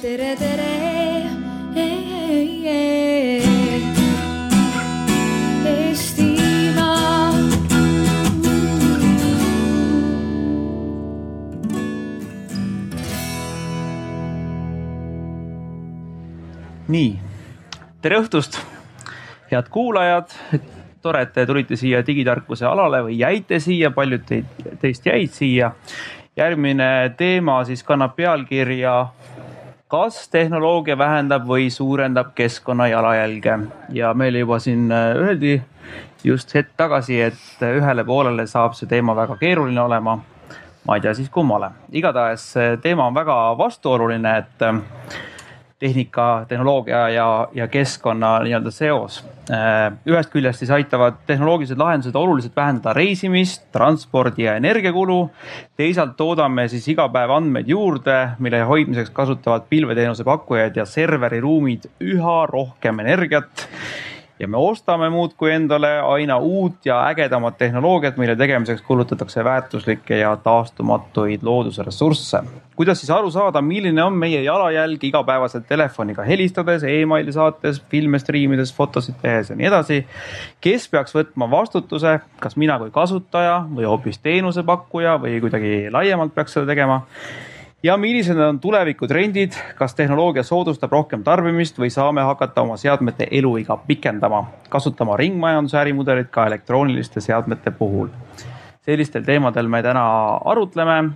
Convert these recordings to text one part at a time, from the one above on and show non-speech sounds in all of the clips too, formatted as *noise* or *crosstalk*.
tere, tere. Eestimaa. nii, tere õhtust, head kuulajad. tore, et te tulite siia digitarkuse alale või jäite siia, paljud teid, teist jäid siia. järgmine teema siis kannab pealkirja kas tehnoloogia vähendab või suurendab keskkonna jalajälge ja meile juba siin äh, öeldi just hetk tagasi, et ühele poolele saab see teema väga keeruline olema. ma ei tea siis kummale, igatahes see teema on väga vastuoluline, et äh, tehnika, tehnoloogia ja, ja keskkonna nii-öelda seos. ühest küljest siis aitavad tehnoloogilised lahendused oluliselt vähendada reisimist, transpordi ja energiakulu. teisalt toodame siis iga päev andmeid juurde, mille hoidmiseks kasutavad pilveteenuse pakkujad ja serveriruumid üha rohkem energiat ja me ostame muudkui endale aina uut ja ägedamat tehnoloogiat, mille tegemiseks kulutatakse väärtuslikke ja taastumatuid looduse ressursse. kuidas siis aru saada, milline on meie jalajälg igapäevaselt telefoniga helistades e, emaili saates, filme striimides, fotosid tehes ja nii edasi. kes peaks võtma vastutuse, kas mina kui kasutaja või hoopis teenusepakkuja või kuidagi laiemalt peaks seda tegema ja millised on tulevikutrendid, kas tehnoloogia soodustab rohkem tarbimist või saame hakata oma seadmete eluiga pikendama, kasutama ringmajanduse ärimudelit ka elektrooniliste seadmete puhul. sellistel teemadel me täna arutleme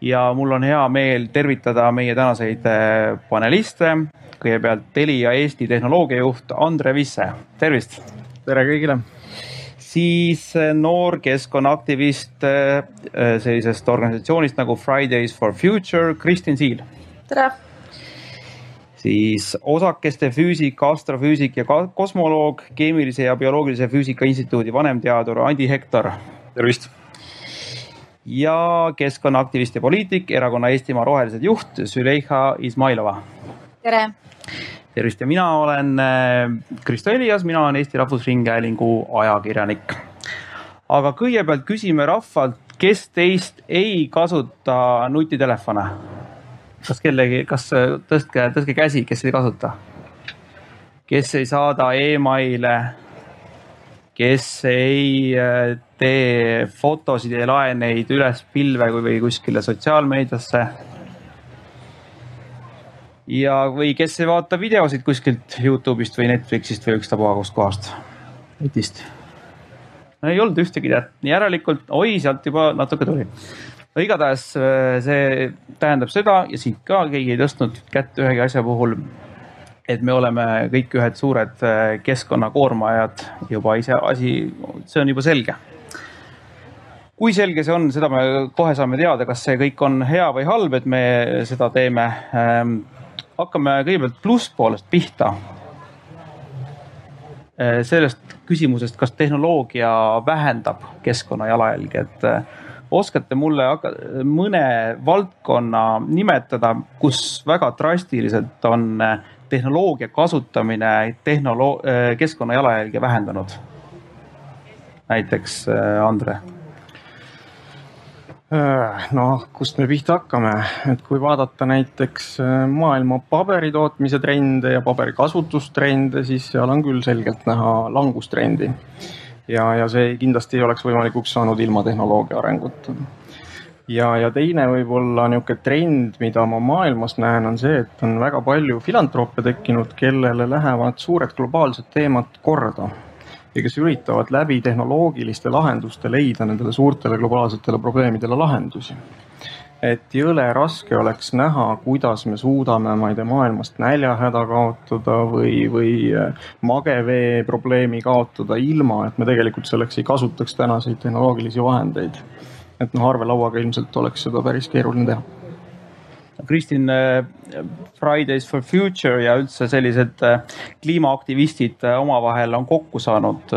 ja mul on hea meel tervitada meie tänaseid eh, paneliste. kõigepealt Telia Eesti tehnoloogiajuht Andre Visse, tervist tere kõigile. Siis eh, noor keskkonnaaktivist eh, sellisest organisatsioonist nagu Fridays for Future, Kristin Siil. tere, siis osakeste füüsik, astrofüüsik ja kosmoloog, keemilise ja bioloogilise füüsika instituudi vanemteadur Andi Hektor tervist. ja keskkonnaaktivist ja poliitik, erakonna Eestimaa Rohelised juht Züleyxa Izmailova. tere, tervist ja mina olen äh, Kristo Elias, mina olen Eesti Rahvusringhäälingu ajakirjanik. aga kõigepealt küsime rahvalt, kes teist ei kasuta nutitelefone? kas kellegi, kas äh, tõstke, tõstke käsi, kes ei kasuta? kes ei saada emaile? kes ei äh, tee fotosid ja lae neid üles pilve või kuskile sotsiaalmeediasse? ja, või kes ei vaata videosid kuskilt Youtube'ist või Netflixist või ükstapuha kust kohast, netist. no ei olnud ühtegi tead, järelikult oi, sealt juba natuke tuli. no igatahes äh, see tähendab seda ja siit ka keegi ei tõstnud kätt ühegi asja puhul, et me oleme kõik ühed suured äh, keskkonnakoormajad juba ise asi, see on juba selge kui selge see on, seda me kohe saame teada, kas see kõik on hea või halb, et me seda teeme ähm,. Hakkame kõigepealt plusspoolest pihta. sellest küsimusest, kas tehnoloogia vähendab keskkonna jalajälge, et äh, oskate mulle mõne valdkonna nimetada, kus väga drastiliselt on äh, tehnoloogia kasutamine tehnolo-, keskkonna jalajälge vähendanud? näiteks äh, Andre noh, kust me pihta hakkame, et kui vaadata näiteks äh, maailma paberitootmise trende ja paberi kasutustrende, siis seal on küll selgelt näha langustrendi. ja, ja see kindlasti ei oleks võimalikuks saanud ilma tehnoloogia arenguta. ja, ja teine võib-olla niisugune trend, mida ma maailmas näen, on see, et on väga palju filantroppe tekkinud, kellele lähevad suured globaalsed teemad korda ja kes üritavad läbi tehnoloogiliste lahenduste leida nendele suurtele globaalsetele probleemidele lahendusi. et jõle raske oleks näha, kuidas me suudame, ma ei tea, maailmast näljahäda kaotada või, või äh, magevee probleemi kaotada ilma, et me tegelikult selleks ei kasutaks tänaseid tehnoloogilisi vahendeid. et noh, arvelauaga ilmselt oleks seda päris keeruline teha Kristin, Fridays for Future ja üldse sellised äh, kliimaaktivistid äh, omavahel on kokku saanud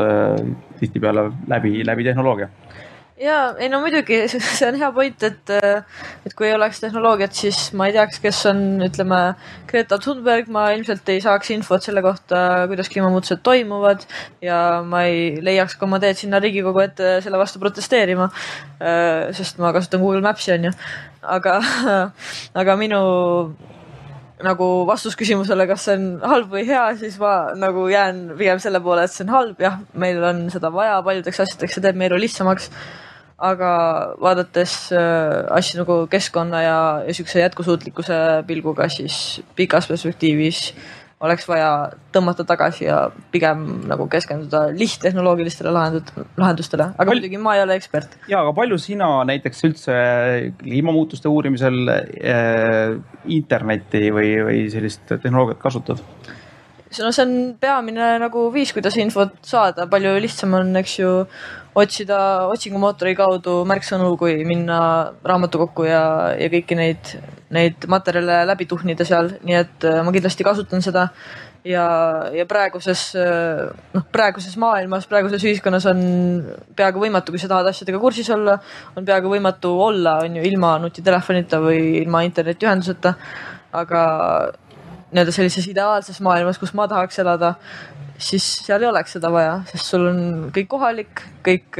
tihtipeale läbi, läbi tehnoloogia. Ja ei no muidugi *laughs* see on hea point, et, et kui ei oleks tehnoloogiat, siis ma ei teaks, kes on, ütleme, Greta Thunberg, ma ilmselt ei saaks infot selle kohta, kuidas kliimamuutused toimuvad ja ma ei leiaks ka oma teed sinna Riigikogu ette selle vastu protesteerima. sest ma kasutan Google Maps'i onju, aga, *laughs* aga minu nagu vastus küsimusele, kas see on halb või hea, siis ma nagu jään pigem selle poole, et see on halb, jah, meil on seda vaja paljudeks asjadeks, see teeb meie elu lihtsamaks. Aga vaadates äh, asju nagu keskkonna ja, ja siukse jätkusuutlikkuse pilguga, siis pikas perspektiivis oleks vaja tõmmata tagasi ja pigem nagu keskenduda lihttehnoloogilistele lahendut-, lahendustele, aga Pal muidugi ma ei ole ekspert. ja, aga palju sina näiteks üldse kliimamuutuste uurimisel äh, internetti või, või sellist tehnoloogiat kasutad? no see on peamine nagu viis, kuidas infot saada, palju lihtsam on, eks ju, otsida otsingumootori kaudu märksõnu, kui minna raamatukokku ja, ja kõiki neid, neid materjale läbi tuhnida seal, nii et äh, ma kindlasti kasutan seda. ja, ja praeguses, äh, noh, praeguses maailmas, praeguses ühiskonnas on peaaegu võimatu, kui sa tahad asjadega kursis olla, on peaaegu võimatu olla, on ju, ilma nutitelefonita või ilma internetiühenduseta. aga nii-öelda sellises ideaalses maailmas, kus ma tahaks elada, siis seal ei oleks seda vaja, sest sul on kõik kohalik, kõik,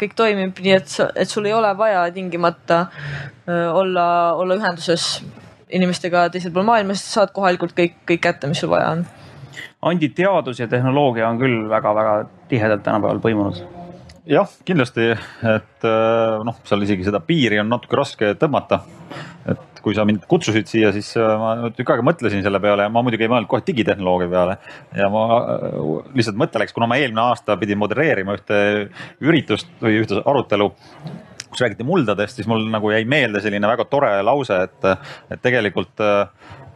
kõik toimib, nii et, et sul ei ole vaja tingimata äh, olla, olla ühenduses inimestega teisel pool maailmas, saad kohalikult kõik, kõik kätte, mis sul vaja on. Andi, teadus ja tehnoloogia on küll väga-väga tihedalt tänapäeval põimunud jah, kindlasti, et äh, noh, seal isegi seda piiri on natuke raske tõmmata. et kui sa mind kutsusid siia, siis äh, ma tükk aega mõtlesin selle peale ja ma muidugi ei mõelnud kohe digitehnoloogia peale. ja ma äh, lihtsalt mõte läks, kuna ma eelmine aasta pidin modereerima ühte üritust või ühte arutelu kus räägiti muldadest, siis mul nagu jäi meelde selline väga tore lause, et, et tegelikult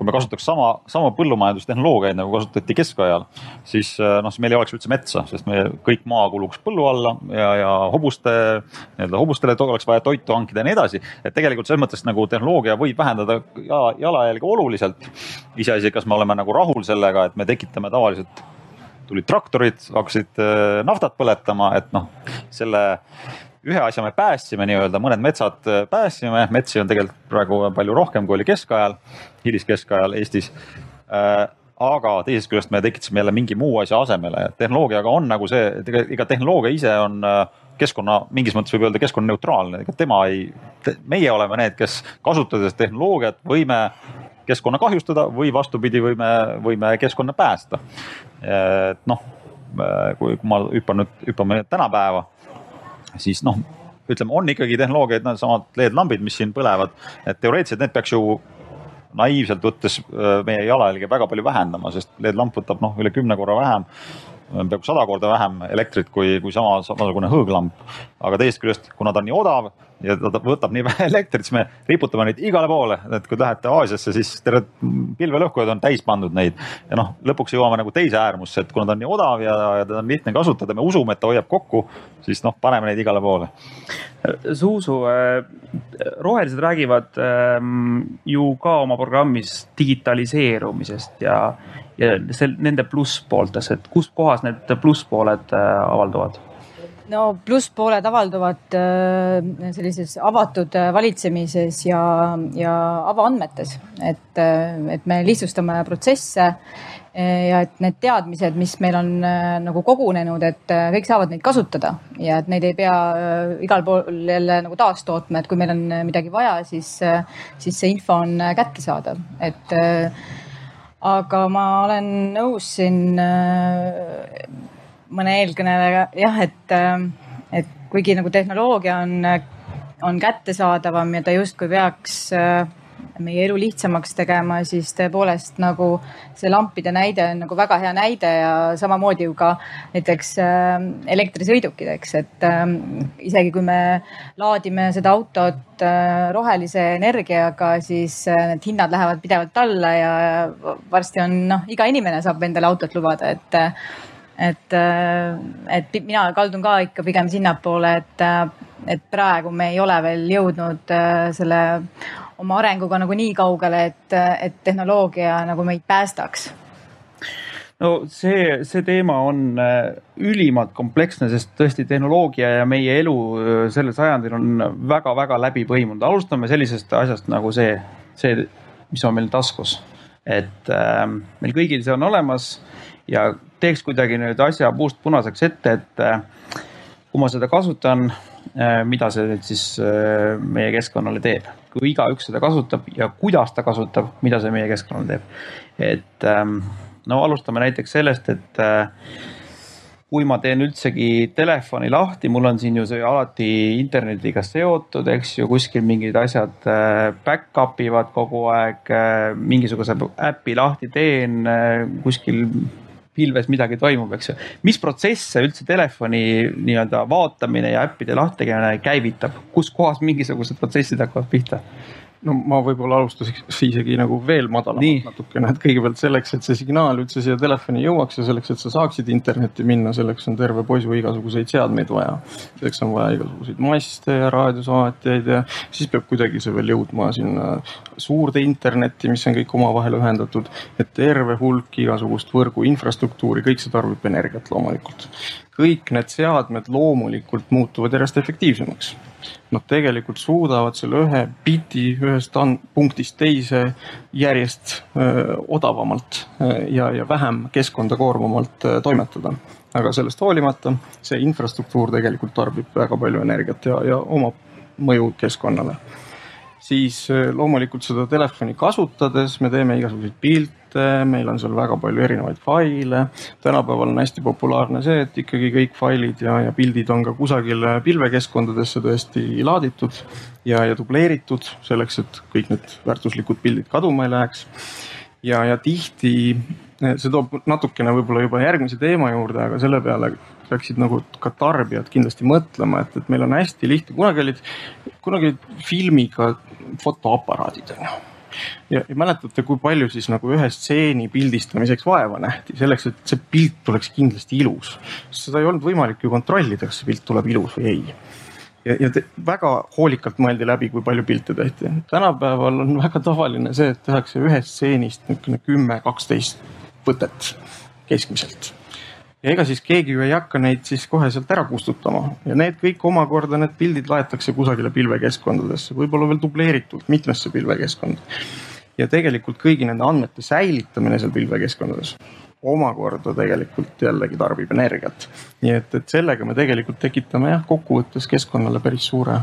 kui me kasutaks sama, sama põllumajandustehnoloogiaid nagu kasutati keskajal, siis noh, siis meil ei oleks üldse metsa, sest me kõik maa kuluks põllu alla ja, ja hobuste, nii-öelda hobustele oleks vaja toitu hankida ja nii edasi. et tegelikult selles mõttes nagu tehnoloogia võib vähendada jala, jalajälge oluliselt. iseasi, kas me oleme nagu rahul sellega, et me tekitame tavaliselt tulid traktorid, hakkasid naftat põletama, et noh, selle ühe asja me päästsime nii-öelda, mõned metsad äh, päästsime, metsi on tegelikult praegu palju rohkem, kui oli keskajal, hiliskeskajal Eestis. Äh, aga teisest küljest me tekitasime jälle mingi muu asja asemele, tehnoloogiaga on nagu see, et ega, tehnoloogia ise on äh, keskkonna, mingis mõttes võib öelda keskkonnaneutraalne, ega tema ei te,, meie oleme need, kes kasutades tehnoloogiat võime keskkonna kahjustada või vastupidi, võime, võime keskkonda päästa. et noh, kui, kui ma hüppan nüüd, hüppame tänapäeva siis noh, ütleme, on ikkagi tehnoloogiaid, needsamad LED-lambid, mis siin põlevad, et teoreetiliselt need peaks ju naiivselt võttes meie jalajälge väga palju vähendama, sest LED-lamp võtab noh, üle kümne korra vähem peaaegu sada korda vähem elektrit kui, kui sama, samasugune hõõglamp. aga teisest küljest, kuna ta on nii odav ja ta võtab nii vähe *laughs* elektrit, siis me riputame neid igale poole, et kui lähete Aasiasse, siis terved pilvelõhkujad on täis pandud neid. ja noh, lõpuks jõuame nagu teise äärmusse, et kuna ta on nii odav ja, ja teda on lihtne kasutada, me usume, et ta hoiab kokku, siis noh, paneme neid igale poole. Zuzu, äh, rohelised räägivad ähm, ju ka oma programmis digitaliseerumisest ja ja sel-, nende plusspooltes, et kust kohas need plusspooled äh, avalduvad? No plusspooled avalduvad äh, sellises avatud äh, valitsemises ja, ja avaandmetes, et, et me lihtsustame protsesse ja et need teadmised, mis meil on nagu kogunenud, et kõik saavad neid kasutada. Ja et neid ei pea igal pool jälle nagu taastootma, et kui meil on midagi vaja, siis, siis see info on kättesaadav, et aga ma olen nõus siin äh, mõne eelkõnelejaga jah, et, äh, et kuigi nagu tehnoloogia on, on kättesaadavam ja ta justkui peaks äh, meie elu lihtsamaks tegema, siis tõepoolest nagu see lampide näide on nagu väga hea näide ja samamoodi ju ka näiteks äh, elektrisõidukid, eks, et äh, isegi kui me laadime seda autot äh, rohelise energiaga, siis äh, need hinnad lähevad pidevalt alla ja varsti on noh, iga inimene saab endale autot lubada, et et, äh, et mina kaldun ka ikka pigem sinnapoole, et, äh, et praegu me ei ole veel jõudnud äh, selle oma arenguga nagu nii kaugele, et, et tehnoloogia nagu meid päästaks no see, see teema on ülimalt kompleksne, sest tõesti tehnoloogia ja meie elu sellel sajandil on väga-väga läbi põimunud. alustame sellisest asjast nagu see, see, mis on meil taskus. et äh, meil kõigil see on olemas ja teeks kuidagi nüüd asja puust punaseks ette, et äh, kui ma seda kasutan, äh, mida see nüüd siis äh, meie keskkonnale teeb. kui igaüks seda kasutab ja kuidas ta kasutab, mida see meie keskkonnale teeb. et ähm, no alustame näiteks sellest, et kui ma teen üldsegi telefoni lahti, mul on siin ju see alati internetiga seotud, eks ju, kuskil mingid asjad back-up ivad kogu aeg, mingisuguse äpi lahti teen, kuskil pilves midagi toimub, eks ju. mis protsesse üldse telefoni nii-öelda vaatamine ja äppide lahti käivitab, kus kohas mingisugused protsessid hakkavad pihta? No ma võib-olla alustaks isegi nagu veel madalamalt natukene, et kõigepealt selleks, et see signaal üldse siia telefoni jõuaks ja selleks, et sa saaksid internetti minna, selleks on terve poisu igasuguseid seadmeid vaja. selleks on vaja igasuguseid maste ja raadiosaatjaid ja siis peab kuidagi see veel jõudma sinna suurde internetti, mis on kõik omavahel ühendatud. et terve hulk igasugust võrgu infrastruktuuri, kõik see tarbib energiat loomulikult. Kõik need seadmed loomulikult muutuvad järjest efektiivsemaks nad tegelikult suudavad selle ühe biti ühest punktist teise järjest öö, odavamalt ja, ja vähem keskkonda koormavalt toimetada. aga sellest hoolimata see infrastruktuur tegelikult tarbib väga palju energiat ja, ja omab mõju keskkonnale siis loomulikult seda telefoni kasutades me teeme igasuguseid pilte, meil on seal väga palju erinevaid faile. tänapäeval on hästi populaarne see, et ikkagi kõik failid ja, ja pildid on ka kusagil pilvekeskkondadesse tõesti laaditud ja, ja dubleeritud selleks, et kõik need väärtuslikud pildid kaduma ei läheks. ja, ja tihti see toob natukene võib-olla juba järgmise teema juurde, aga selle peale peaksid nagu ka tarbijad kindlasti mõtlema, et, et meil on hästi lihtne, kunagi olid, kunagi olid filmiga fotoaparaadid on ju ja, ja mäletate, kui palju siis nagu ühe stseeni pildistamiseks vaeva nähti, selleks, et see pilt tuleks kindlasti ilus. seda ei olnud võimalik ju kontrollida, kas see pilt tuleb ilus või ei. ja, ja te, väga hoolikalt mõeldi läbi, kui palju pilte tehti. tänapäeval on väga tavaline see, et tehakse ühest stseenist niisugune kümme, kaksteist võtet keskmiselt ja ega siis keegi ju ei hakka neid siis kohe sealt ära kustutama ja need kõik omakorda, need pildid laetakse kusagile pilvekeskkondadesse, võib-olla veel dubleeritult mitmesse pilvekeskkonda. ja tegelikult kõigi nende andmete säilitamine seal pilvekeskkondades omakorda tegelikult jällegi tarbib energiat. nii et, et sellega me tegelikult tekitame jah, kokkuvõttes keskkonnale päris suure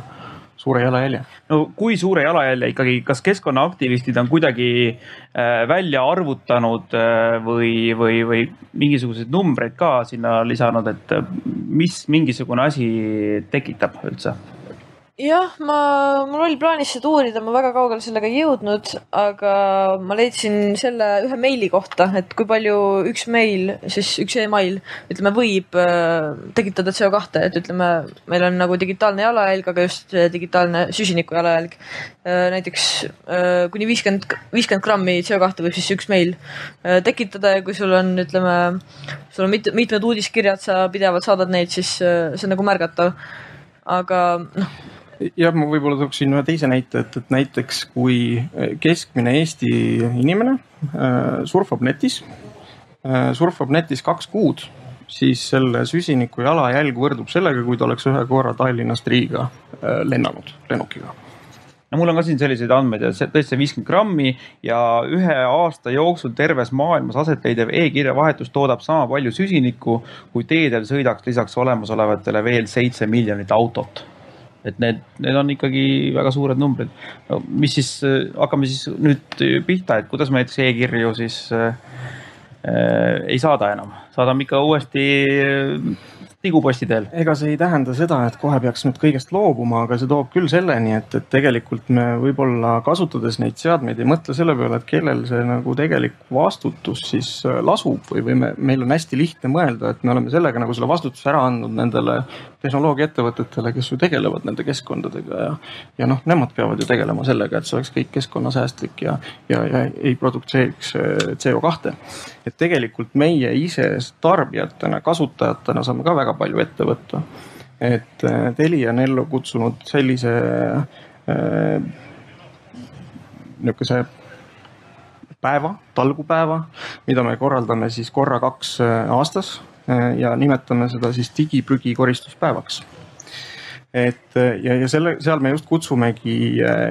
suure jalajälje. no kui suure jalajälje ikkagi, kas keskkonnaaktivistid on kuidagi äh, välja arvutanud äh, või, või, või mingisuguseid numbreid ka sinna lisanud, et äh, mis mingisugune asi tekitab üldse? Jah, ma, mul oli plaanis seda uurida, ma väga kaugele sellega ei jõudnud, aga ma leidsin selle ühe meili kohta, et kui palju üks meil, siis üks email, ütleme, võib äh, tekitada CO2, et ütleme, meil on nagu digitaalne jalajälg, aga just digitaalne süsiniku jalajälg äh,. näiteks äh, kuni viiskümmend, viiskümmend grammi CO2 võib siis üks meil tekitada ja kui sul on, ütleme, sul on mit, mitmed uudiskirjad, sa pidevalt saadad neid, siis see on nagu märgatav. aga noh jah, ma võib-olla tooksin ühe teise näite, et, et näiteks kui keskmine Eesti inimene äh, surfab netis äh,, surfab netis kaks kuud, siis selle süsiniku jalajälg võrdub sellega, kui ta oleks ühe korra Tallinnast Riiga lennanud lennukiga. No mul on ka siin selliseid andmeid ja see tõesti viiskümmend grammi ja ühe aasta jooksul terves maailmas aset leidev e-kirjavahetus toodab sama palju süsinikku, kui teedel sõidaks lisaks olemasolevatele veel seitse miljonit autot et need, need on ikkagi väga suured numbrid. no mis siis, hakkame siis nüüd pihta, et kuidas me näiteks e-kirju siis äh, äh, ei saada enam, saadame ikka uuesti tiguposti teel. ega see ei tähenda seda, et kohe peaks nüüd kõigest loobuma, aga see toob küll selleni, et, et tegelikult me võib-olla kasutades neid seadmeid ei mõtle selle peale, et kellel see nagu tegelik vastutus siis äh, lasub või, või me, meil on hästi lihtne mõelda, et me oleme sellega nagu selle vastutuse ära andnud nendele tehnoloogiaettevõtetele, kes ju tegelevad nende keskkondadega ja, ja noh, nemad peavad ju tegelema sellega, et see oleks kõik keskkonnasäästlik ja, ja, ja ei produtseeriks äh, CO2. et tegelikult meie ise tarbijatena, kasutajatena saame ka väga palju ette võtta. et äh, Telia on ellu kutsunud sellise äh, niisuguse päeva, talgupäeva, mida me korraldame siis korra kaks äh, aastas ja nimetame seda siis digiprügi koristuspäevaks et ja, ja selle, seal me just kutsumegi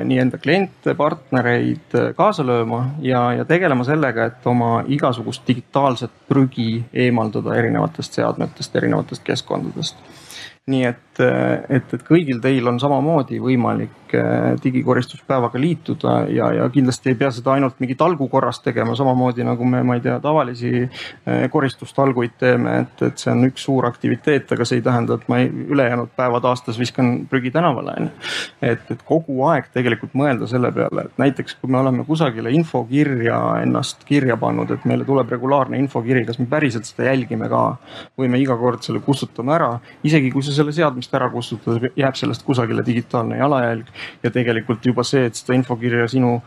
nii enda kliente, partnereid kaasa lööma ja, ja tegelema sellega, et oma igasugust digitaalset prügi eemaldada erinevatest seadmetest, erinevatest keskkondadest. Nii et, et, et kõigil teil on samamoodi võimalik äh, digikoristuspäevaga liituda ja, ja kindlasti ei pea seda ainult mingi talgu korras tegema, samamoodi nagu me, ma ei tea, tavalisi äh, koristustalguid teeme, et, et see on üks suur aktiviteet, aga see ei tähenda, et ma ei, ülejäänud päevad aastas viskan prügi tänavale onju. et, et kogu aeg tegelikult mõelda selle peale, et näiteks kui me oleme kusagile infokirja ennast kirja pannud, et meile tuleb regulaarne infokiri, kas me päriselt seda jälgime ka või me iga kord selle kustutame ära, isegi kui see selle seadmest ära kustutada, jääb sellest kusagile digitaalne jalajälg ja tegelikult juba see, et seda infokirja sinu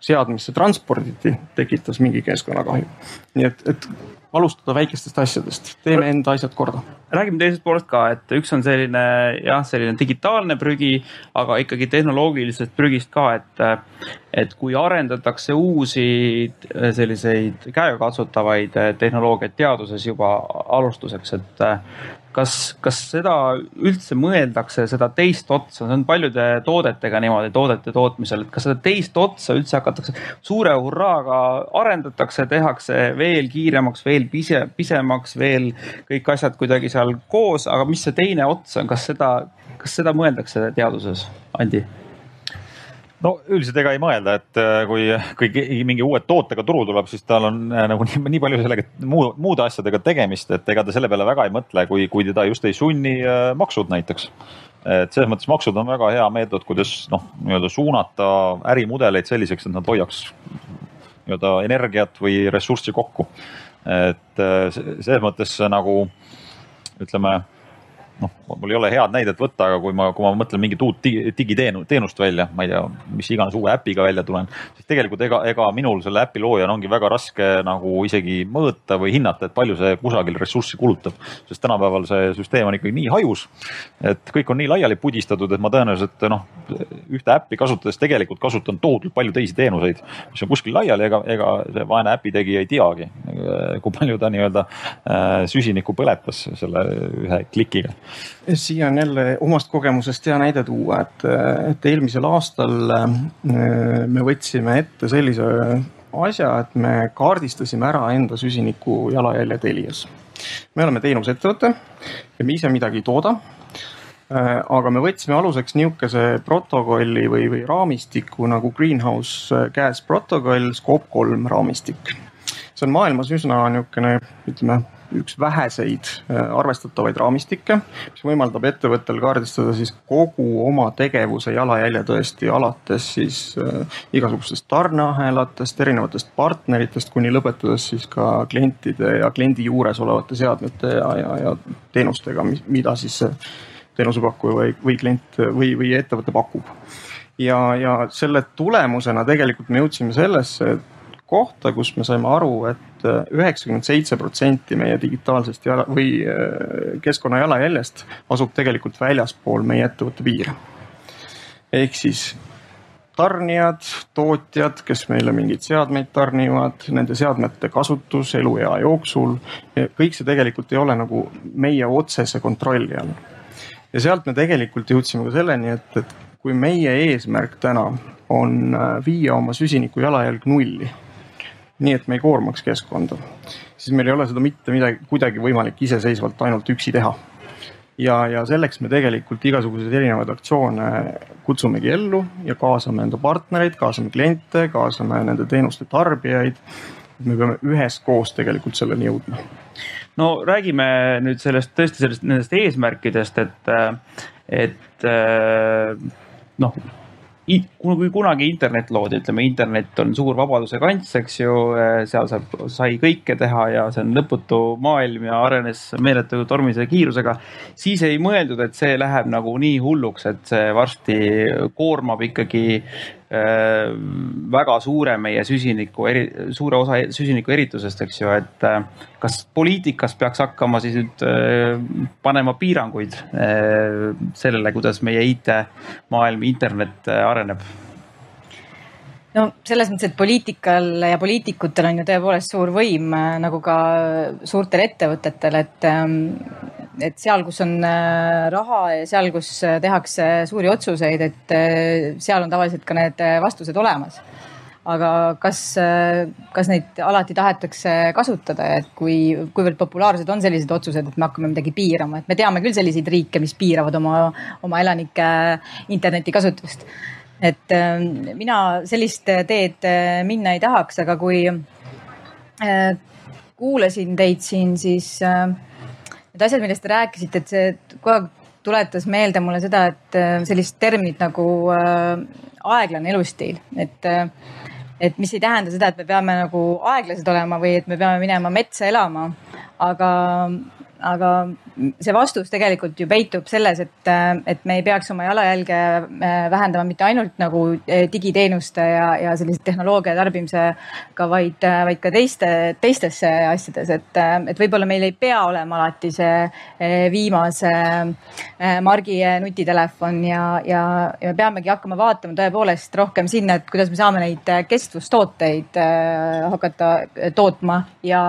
seadmisse transporditi, tekitas mingi keskkonnakahju. nii et, et alustada väikestest asjadest, teeme enda asjad korda. räägime teisest poolest ka, et üks on selline jah, selline digitaalne prügi, aga ikkagi tehnoloogilisest prügist ka, et, et kui arendatakse uusi selliseid käegakatsutavaid tehnoloogiaid teaduses juba alustuseks, et kas, kas seda üldse mõeldakse, seda teist otsa, see on paljude toodetega niimoodi, toodete tootmisel, et kas seda teist otsa üldse hakatakse suure hurraaga arendatakse, tehakse veel kiiremaks, veel pise, pisemaks, veel kõik asjad kuidagi seal koos, aga mis see teine ots on, kas seda, kas seda mõeldakse teaduses, Andi? No üldiselt ega ei mõelda, et äh, kui, kui mingi uue tootega turu tuleb, siis tal on äh, nagu nii, nii palju sellega muu, muude asjadega tegemist, et ega ta selle peale väga ei mõtle, kui, kui teda just ei sunni äh, maksud näiteks. et selles mõttes maksud on väga hea meetod, kuidas noh, nii-öelda suunata ärimudeleid selliseks, et nad hoiaks nii-öelda energiat või ressurssi kokku. et selles mõttes nagu ütleme noh, mul ei ole head näidet võtta, aga kui ma, kui ma mõtlen mingit uut digiteenust välja, ma ei tea, mis iganes uue äpiga välja tulen, siis tegelikult ega, ega minul selle äpi loojana ongi väga raske nagu isegi mõõta või hinnata, et palju see kusagil ressurssi kulutab. sest tänapäeval see süsteem on ikkagi nii hajus, et kõik on nii laiali pudistatud, et ma tõenäoliselt noh, ühte äppi kasutades tegelikult kasutan tohutult palju teisi teenuseid, mis on kuskil laiali, ega, ega see vaene äpi tegija ei teagi, kui palju ta nii-öelda äh, süsinikku põletas selle ühe klikiga siia on jälle omast kogemusest hea näide tuua, et, et eelmisel aastal äh, me võtsime ette sellise asja, et me kaardistasime ära enda süsiniku jalajälje Telias. me oleme teenusettevõte ja me ise midagi ei tooda äh, aga me võtsime aluseks niisuguse protokolli või, või raamistiku nagu Greenhouse Gas protokoll, Scope kolm raamistik. see on maailmas üsna niisugune, ütleme üks väheseid äh, arvestatavaid raamistikke, mis võimaldab ettevõttel kaardistada siis kogu oma tegevuse jalajälje tõesti alates siis äh, igasugustest tarneahelatest, erinevatest partneritest kuni lõpetades siis ka klientide ja kliendi juures olevate seadmete ja, ja, ja teenustega, mida siis teenusepakkuja või, või klient või, või ettevõte pakub. ja, ja selle tulemusena tegelikult me jõudsime sellesse, et kohta, kus me saime aru et, et äh, üheksakümmend seitse protsenti meie digitaalsest jala või äh, keskkonna jalajäljest asub tegelikult väljaspool meie ettevõtte piire. ehk siis tarnijad, tootjad, kes meile mingeid seadmeid tarnivad, nende seadmete kasutus eluea jooksul, kõik see tegelikult ei ole nagu meie otsese kontrolli all. ja sealt me tegelikult jõudsime ka selleni, et, et kui meie eesmärk täna on äh, viia oma süsiniku jalajälg nulli nii et me ei koormaks keskkonda, siis meil ei ole seda mitte midagi, kuidagi võimalik iseseisvalt ainult üksi teha. ja, ja selleks me tegelikult igasuguseid erinevaid aktsioone kutsumegi ellu ja kaasame enda partnereid, kaasame kliente, kaasame nende teenuste tarbijaid. me peame üheskoos tegelikult selleni jõudma. no räägime nüüd sellest tõesti sellest, nendest eesmärkidest, et, et noh kui kunagi internet loodi, ütleme, internet on suur vabaduse kants, eks ju, eh, seal saab, sai kõike teha ja see on lõputu maailm ja arenes meeletu tormise kiirusega. siis ei mõeldud, et see läheb nagu nii hulluks, et see varsti koormab ikkagi Äh, väga suure meie süsiniku suure osa süsiniku eritusest, eks ju, et äh, kas poliitikas peaks hakkama siis nüüd äh, panema piiranguid sellele, kuidas meie IT-maailm, internet areneb? No selles mõttes, et poliitikal ja poliitikutel on ju tõepoolest suur võim nagu ka suurtel ettevõtetel, et ähm, et seal, kus on äh, raha ja seal, kus äh, tehakse suuri otsuseid, et äh, seal on tavaliselt ka need vastused olemas. Aga kas, kas neid alati tahetakse kasutada, et kui, kuivõrd populaarsed on sellised otsused, et me hakkame midagi piirama, et me teame küll selliseid riike, mis piiravad oma, oma elanike internetikasutust et mina sellist teed minna ei tahaks, aga kui kuulasin teid siin, siis need asjad, millest te rääkisite, et see kogu aeg tuletas meelde mulle seda, et äh, sellist terminit nagu äh, aeglane elustiil, et äh, et mis ei tähenda seda, et me peame nagu aeglased olema või et me peame minema metsa elama, aga aga see vastus tegelikult ju peitub selles, et, et me ei peaks oma jalajälge äh, vähendama mitte ainult nagu äh, digiteenuste ja, ja sellise tehnoloogia tarbimisega, vaid, äh, vaid ka teiste, teistesse asjades, et, et võib-olla meil ei pea olema alati see viimase margi nutitelefon ja, ja, ja me peamegi hakkama vaatama tõepoolest rohkem sinna, et kuidas me saame neid kestvustooteid hakata tootma ja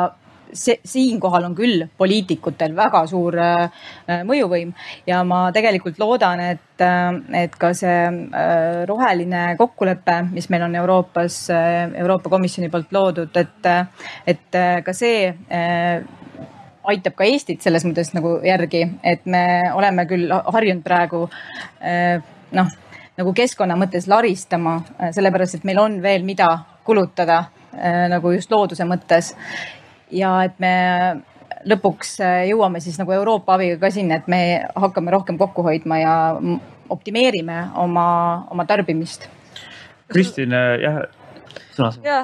see, siinkohal on küll poliitikutel väga suur äh, mõjuvõim. Ja ma tegelikult loodan, et, äh, et ka see äh, roheline kokkulepe, mis meil on Euroopas, Euroopa Komisjoni poolt loodud, et, et ka see aitab ka Eestit selles mõttes nagu järgi, et me oleme küll harjunud praegu noh, nagu keskkonna mõttes laristama, sellepärast et meil on veel, mida kulutada nagu just looduse mõttes ja et me lõpuks äh, jõuame siis nagu Euroopa abiga ka sinna, et me hakkame rohkem kokku hoidma ja optimeerime oma, oma tarbimist. Kristin, äh, jah, sõna. ja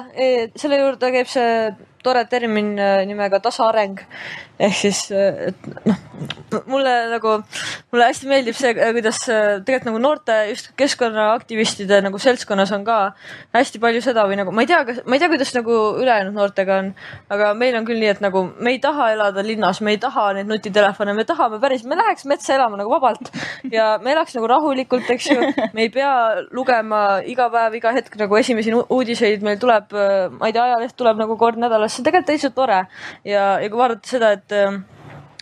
selle juurde käib see tore termin äh, nimega tasaareng ehk siis, et noh, mulle nagu, mulle hästi meeldib see, kuidas tegelikult nagu noorte just keskkonnaaktivistide nagu seltskonnas on ka hästi palju seda või nagu ma ei tea, kas, ma ei tea, kuidas nagu ülejäänud noortega on, aga meil on küll nii, et nagu me ei taha elada linnas, me ei taha neid nutitelefone, me tahame päris, me läheks metsa elama nagu vabalt ja me elaks nagu rahulikult, eks ju. me ei pea lugema iga päev, iga hetk nagu esimesi uudiseid, meil tuleb, ma ei tea, ajaleht tuleb nagu kord nädalas, see on tegelikult täitsa tore ja, ja kui vaadata seda, et et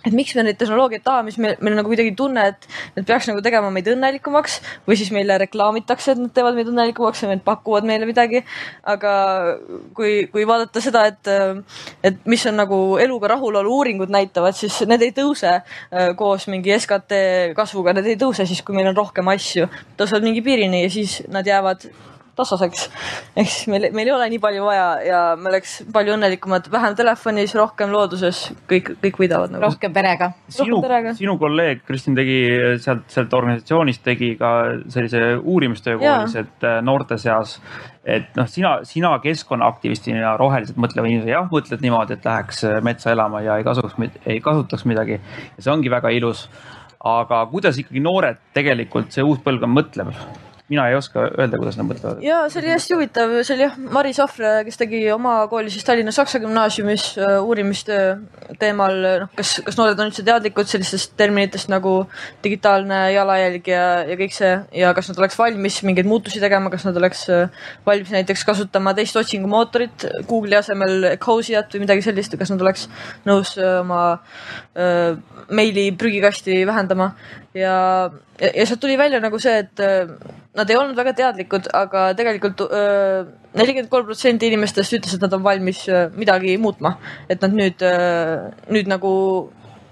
et miks me neid tehnoloogiaid tahame, siis meil, meil on nagu kuidagi tunne, et need peaks nagu tegema meid õnnelikumaks või siis meile reklaamitakse, et nad teevad meid õnnelikumaks ja need pakuvad meile midagi. aga kui, kui vaadata seda, et, et mis on nagu eluga rahulolu uuringud näitavad, siis need ei tõuse äh, koos mingi SKT kasvuga, need ei tõuse siis, kui meil on rohkem asju. tõusevad mingi piirini ja siis nad jäävad tasaseks. ehk siis meil, meil ei ole nii palju vaja ja me oleks palju õnnelikumad, vähem telefonis, rohkem looduses, kõik, kõik võidavad nagu.. rohkem perega. sinu, sinu kolleeg Kristin tegi sealt, sealt organisatsioonist tegi ka sellise uurimistöö koolis, et äh, noorte seas, et noh, sina, sina keskkonnaaktivistina, roheliselt mõtleva inimesena jah, mõtled niimoodi, et läheks äh, metsa elama ja ei kasuks, ei kasutaks midagi. ja see ongi väga ilus. aga kuidas ikkagi noored tegelikult, see uus põlvkond mõtleb? Mina ei oska öelda, kuidas nad mõtlevad. ja see oli hästi huvitav, see oli jah, Maris Ahvre, kes tegi oma kooli siis Tallinna Saksa Gümnaasiumis äh, uurimistöö teemal, noh, kas, kas noored on üldse teadlikud sellistest terminitest nagu digitaalne jalajälg ja, ja kõik see ja kas nad oleks valmis mingeid muutusi tegema, kas nad oleks äh, valmis näiteks kasutama teist otsingumootorit Google'i asemel Ecosiat või midagi sellist, kas nad oleks nõus äh, oma meili prügikasti vähendama ja, ja, ja sealt tuli välja nagu see, et nad ei olnud väga teadlikud, aga tegelikult nelikümmend kolm protsenti inimestest ütles, et nad on valmis midagi muutma. et nad nüüd, nüüd nagu,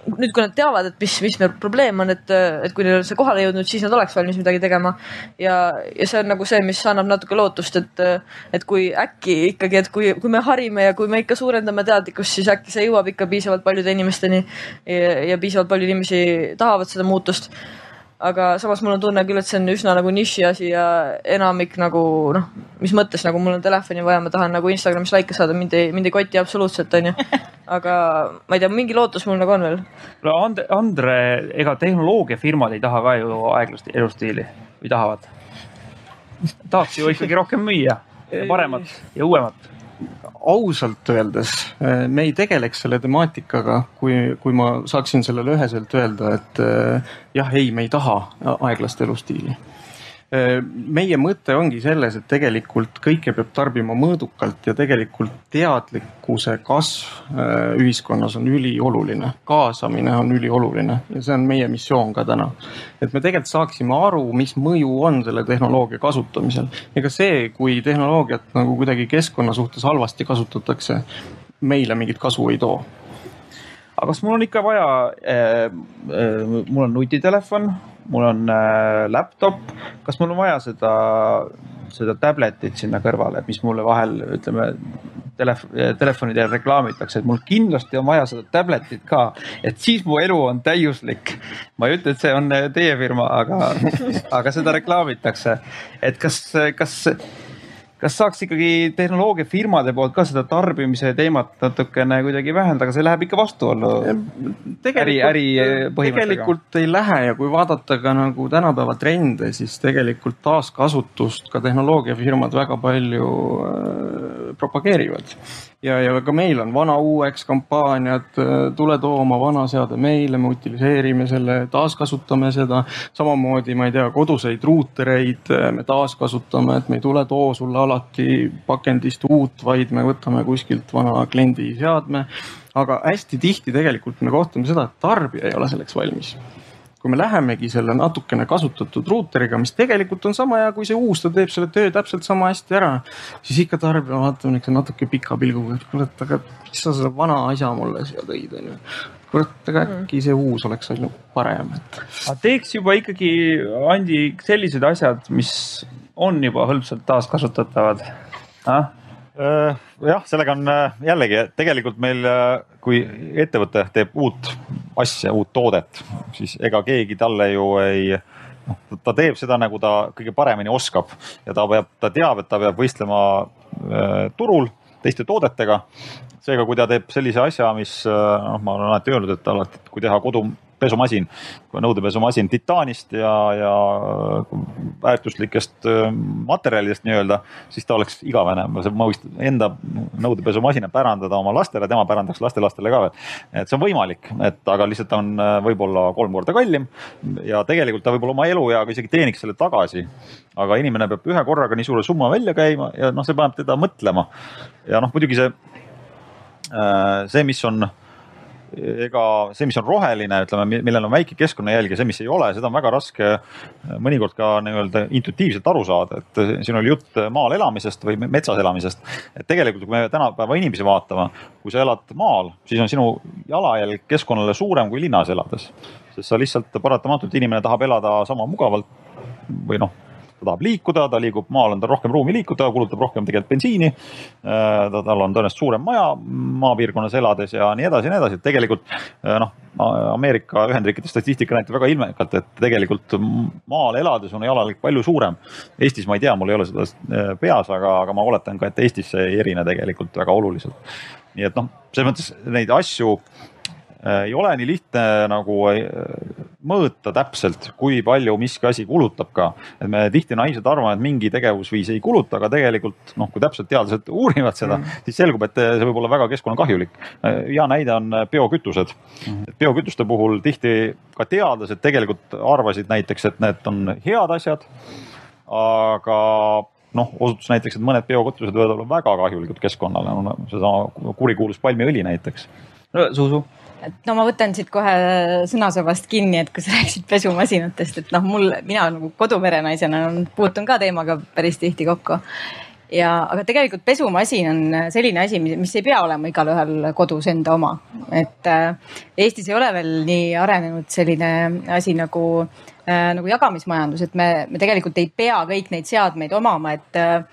nüüd kui nad teavad, et mis, mis meil probleem on, et, et kui neil on see kohale jõudnud, siis nad oleks valmis midagi tegema. ja, ja see on nagu see, mis annab natuke lootust, et, et kui äkki ikkagi, et kui, kui me harime ja kui me ikka suurendame teadlikkust, siis äkki see jõuab ikka piisavalt paljude inimesteni ja, ja piisavalt palju inimesi tahavad seda muutust aga samas mul on tunne küll, et see on üsna nagu niši asi ja enamik nagu noh, mis mõttes nagu mul on telefoni vaja, ma tahan nagu Instagramis likee saada, mind ei, mind ei koti absoluutselt, onju. *laughs* aga ma ei tea, mingi lootus mul nagu on veel. no And-, Andre, ega tehnoloogiafirmad ei taha ka ju aeglast elustiili või tahavad? tahaks ju ikkagi rohkem müüa paremat ja uuemat ausalt öeldes äh, me ei tegeleks selle temaatikaga, kui, kui ma saaksin sellele üheselt öelda, et äh, jah, ei, me ei taha aeglast elustiili. Meie mõte ongi selles, et tegelikult kõike peab tarbima mõõdukalt ja tegelikult teadlikkuse kasv ühiskonnas on ülioluline. kaasamine on ülioluline ja see on meie missioon ka täna. et me tegelikult saaksime aru, mis mõju on selle tehnoloogia kasutamisel. ega see, kui tehnoloogiat nagu kuidagi keskkonna suhtes halvasti kasutatakse, meile mingit kasu ei too aga kas mul on ikka vaja äh,, äh, mul on nutitelefon, mul on äh, laptop, kas mul on vaja seda, seda tablet'it sinna kõrvale, mis mulle vahel ütleme telef-, telefonidel reklaamitakse, et mul kindlasti on vaja seda tablet'it ka, et siis mu elu on täiuslik. ma ei ütle, et see on teie firma, aga, *laughs* aga seda reklaamitakse, et kas, kas kas saaks ikkagi tehnoloogiafirmade poolt ka seda tarbimise teemat natukene kuidagi vähendada, aga see läheb ikka vastuollu äri, äri tegelikult ei lähe ja kui vaadata ka nagu tänapäeva trende, siis tegelikult taaskasutust ka tehnoloogiafirmad väga palju äh, propageerivad ja, ja ka meil on vana uueks kampaaniad, tule too oma vana seade meile, me utiliseerime selle, taaskasutame seda. samamoodi, ma ei tea, koduseid ruutereid me taaskasutame, et me ei tule too sulle alati pakendist uut, vaid me võtame kuskilt vana kliendi seadme. aga hästi tihti tegelikult me kohtame seda, et tarbija ei ole selleks valmis kui me lähemegi selle natukene kasutatud ruuteriga, mis tegelikult on sama hea kui see uus, ta teeb selle töö täpselt sama hästi ära. siis ikka tarbija vaatab niisuguse natuke pika pilguga, et kurat, aga miks sa selle vana asja mulle siia tõid, onju. kurat, aga mm. äkki see uus oleks olnud parem, et. aga teeks juba ikkagi, Andi, sellised asjad, mis on juba hõlpsalt taaskasutatavad ah?? Äh, jah, sellega on äh, jällegi tegelikult meil, äh, kui ettevõte teeb uut asja, uut toodet, siis ega keegi talle ju ei, noh, ta teeb seda, nagu ta kõige paremini oskab ja ta peab, ta teab, et ta peab võistlema turul teiste toodetega. seega, kui ta teeb sellise asja, mis noh, ma olen alati öelnud, et alati, kui teha kodu pesumasin, nõudepesumasin titaanist ja, ja väärtuslikest äh, materjalidest nii-öelda, siis ta oleks igavene. ma võiks enda nõudepesumasina pärandada oma lastele, tema pärandaks lastelastele ka veel. et see on võimalik, et aga lihtsalt on äh, võib-olla kolm korda kallim ja tegelikult ta võib-olla oma elueaga isegi teeniks selle tagasi. aga inimene peab ühe korraga nii suure summa välja käima ja noh, see paneb teda mõtlema. ja noh, muidugi see, äh, see, mis on ega see, mis on roheline, ütleme, millel on väike keskkonnajälg ja see, mis ei ole, seda on väga raske mõnikord ka nii-öelda intuitiivselt aru saada, et siin oli jutt maal elamisest või metsas elamisest. et tegelikult, kui me tänapäeva inimesi vaatame, kui sa elad maal, siis on sinu jalajälg keskkonnale suurem kui linnas elades, sest sa lihtsalt paratamatult inimene tahab elada sama mugavalt või noh ta tahab liikuda, ta liigub, maal on tal rohkem ruumi liikuda, kulutab rohkem tegelikult bensiini. Äh, tal on tõenäoliselt suurem maja maapiirkonnas elades ja nii edasi ja nii edasi, et tegelikult äh, noh, Ameerika Ühendriikide statistika näitab väga ilmekalt, et tegelikult maal elades on jalajälg palju suurem. Eestis ma ei tea, mul ei ole seda äh, peas, aga, aga ma oletan ka, et Eestis see ei erine tegelikult väga oluliselt. nii et noh, selles mõttes neid asju ei ole nii lihtne nagu äh, mõõta täpselt, kui palju miski asi kulutab ka. et me tihti naiivselt arvame, et mingi tegevusviis ei kuluta, aga tegelikult noh, kui täpselt teadlased *laughs* uurivad seda mm, -hmm. siis selgub, et see võib olla väga keskkonnakahjulik. Äh, hea näide on biokütused mm. -hmm. biokütuste puhul tihti ka teadlased tegelikult arvasid näiteks, et need on head asjad. aga noh, osutus näiteks, et mõned biokütused võivad olla väga kahjulikud keskkonnale no,, seesama kurikuulus palmiõli näiteks. Zuzu et no ma võtan siit kohe sõnasabast kinni, et kui sa *laughs* rääkisid pesumasinatest, et noh, mul, mina nagu kodumerenaisena puutun ka teemaga päris tihti kokku. ja, aga tegelikult pesumasin on selline asi, mis ei pea olema igalühel kodus enda oma. et äh, Eestis ei ole veel nii arenenud selline asi nagu äh,, nagu jagamismajandus, et me, me tegelikult ei pea kõik neid seadmeid omama, et äh,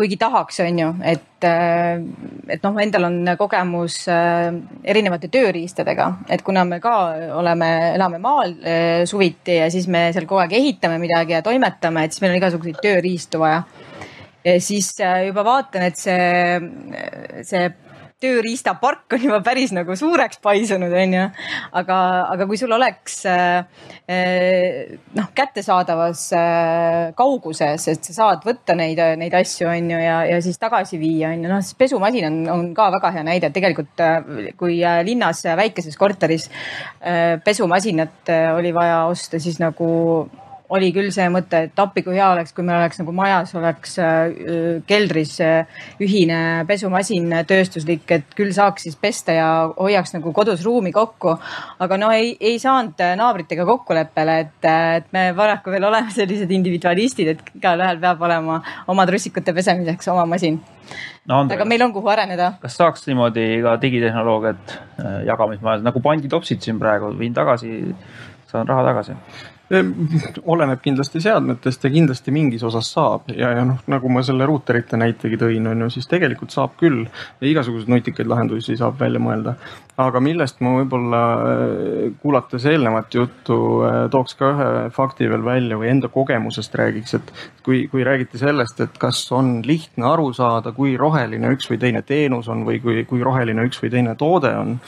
kuigi tahaks, on ju, et, äh, et noh, endal on kogemus äh, erinevate tööriistadega, et kuna me ka oleme, elame maal äh, suviti ja siis me seal kogu aeg ehitame midagi ja toimetame, et siis meil on igasuguseid tööriistu vaja. ja siis juba vaatan, et see, see tööriistapark on juba päris nagu suureks paisunud, onju. aga, aga kui sul oleks äh, äh, noh, kättesaadavas äh, kauguses, et sa saad võtta neid, neid asju, onju, ja, ja siis tagasi viia, onju, noh, siis pesumasin on, on ka väga hea näide, tegelikult kui linnas väikeses korteris pesumasinat oli vaja osta, siis nagu oli küll see mõte, et appi kui hea oleks, kui meil oleks nagu majas oleks äh, keldris äh, ühine pesumasin tööstuslik, et küll saaks siis pesta ja hoiaks nagu kodus ruumi kokku. aga no ei, ei saanud naabritega kokkuleppele, et, et me paraku veel oleme sellised individualistid, et igalühel peab olema oma trussikute pesemiseks oma masin no,. aga meil on, kuhu areneda. kas saaks niimoodi ka digitehnoloogiat jagamismajas nagu panditopsid siin praegu, viin tagasi, saan raha tagasi oleneb kindlasti seadmetest ja kindlasti mingis osas saab ja, ja noh, nagu ma selle ruuterite näitegi tõin, on ju, siis tegelikult saab küll ja igasuguseid nutikaid lahendusi saab välja mõelda. Aga millest ma võib-olla äh, kuulates eelnevat juttu äh, tooks ka ühe fakti veel välja või enda kogemusest räägiks, et kui, kui räägiti sellest, et kas on lihtne aru saada, kui roheline üks või teine teenus on või kui, kui roheline üks või teine toode on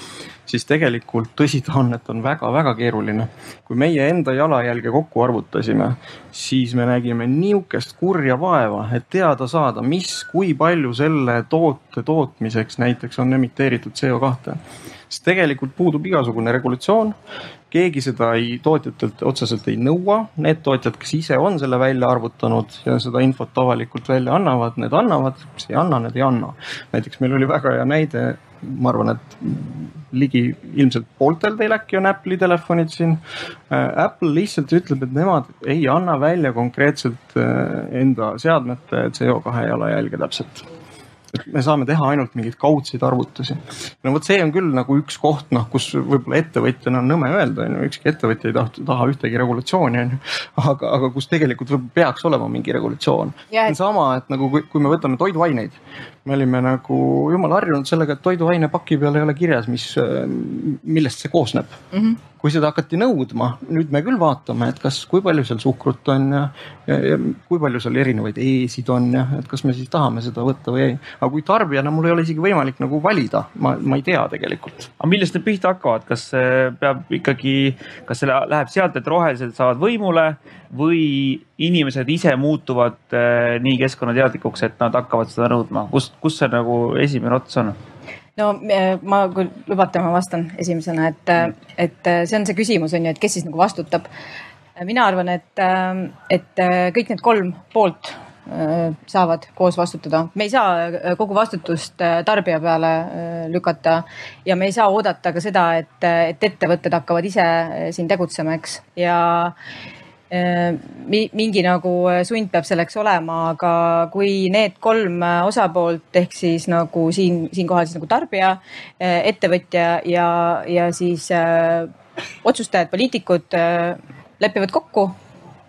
siis tegelikult tõsi ta on, et on väga-väga keeruline. kui meie enda jalajälge kokku arvutasime, siis me nägime niisugust kurja vaeva, et teada saada, mis, kui palju selle toote tootmiseks näiteks on emiteeritud CO2. Sest tegelikult puudub igasugune regulatsioon, keegi seda ei, tootjatelt otseselt ei nõua, need tootjad, kes ise on selle välja arvutanud ja seda infot avalikult välja annavad, need annavad, kes ei anna, need ei anna. näiteks meil oli väga hea näide. Ma arvan, et ligi ilmselt pooltel teil äkki on Apple'i telefonid siin. Äh, Apple lihtsalt ütleb, et nemad ei anna välja konkreetselt äh, enda seadmete CO2 jalajälge täpselt me saame teha ainult mingeid kaudseid arvutusi. no vot, see on küll nagu üks koht, noh, kus võib-olla ettevõtjana on nõme öelda, on ju, ükski ettevõtja ei taha, taha ühtegi regulatsiooni, on ju. aga, aga kus tegelikult võib, peaks olema mingi regulatsioon. sama, et nagu kui, kui me võtame toiduaineid, me olime nagu jumala harjunud sellega, et toiduainepaki peal ei ole kirjas, mis, millest see koosneb mm. -hmm. Kui seda hakati nõudma, nüüd me küll vaatame, et kas, kui palju seal suhkrut on ja, ja, ja kui palju seal erinevaid E-sid on ja et kas me siis tahame seda võtta või ei. aga kui tarbijana mul ei ole isegi võimalik nagu valida, ma, ma ei tea tegelikult. aga millest need pihta hakkavad, kas peab ikkagi, kas see läheb sealt, et rohelised saavad võimule või inimesed ise muutuvad äh, nii keskkonnateadlikuks, et nad hakkavad seda nõudma, kust, kus see nagu esimene ots on? No ma, kui lubate, ma vastan esimesena, et, et see on see küsimus on ju, et kes siis nagu vastutab. mina arvan, et, et kõik need kolm poolt äh, saavad koos vastutada, me ei saa kogu vastutust äh, tarbija peale lükata ja me ei saa oodata ka seda, et, et ettevõtted hakkavad ise siin tegutsema, eks ja Äh, mingi nagu äh, sund peab selleks olema, aga kui need kolm äh, osapoolt ehk siis nagu siin, siinkohal siis nagu tarbija, ettevõtja ja, ja siis äh, otsustajad, poliitikud äh, lepivad kokku,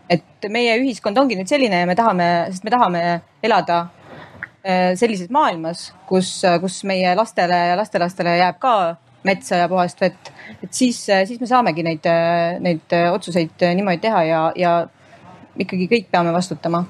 et meie ühiskond ongi nüüd selline ja me tahame, sest me tahame elada äh, sellises maailmas, kus, kus meie lastele ja lastelastele jääb ka metsa ja puhast vett. et siis, siis me saamegi neid, neid otsuseid niimoodi teha ja, ja ikkagi kõik peame vastutama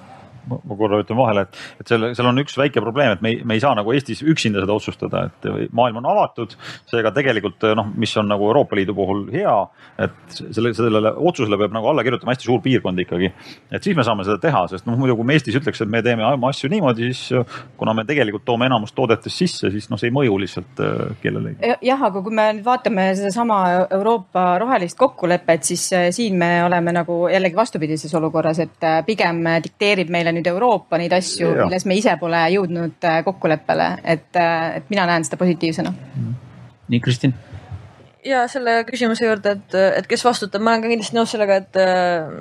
ma korra ütlen vahele, et, et seal, seal on üks väike probleem, et me ei, me ei saa nagu Eestis üksinda seda otsustada, et maailm on avatud. seega tegelikult noh, mis on nagu Euroopa Liidu puhul hea, et selle, sellele otsusele peab nagu alla kirjutama hästi suur piirkond ikkagi. et siis me saame seda teha, sest noh, muidu kui me Eestis ütleks, et me teeme oma asju niimoodi, siis kuna me tegelikult toome enamus toodetest sisse, siis noh, see ei mõju lihtsalt äh, kellelegi. jah, aga kui me nüüd vaatame sedasama Euroopa rohelist kokkulepet, siis äh, siin me oleme nagu jällegi vastupidises olukorras, et äh, pigem dikteerib meile nüüd Euroopa neid asju, milles me ise pole jõudnud äh, kokkuleppele, et, äh, et mina näen seda positiivsena. nii, Kristin ja selle küsimuse juurde, et, et kes vastutab, ma olen ka kindlasti nõus sellega, et,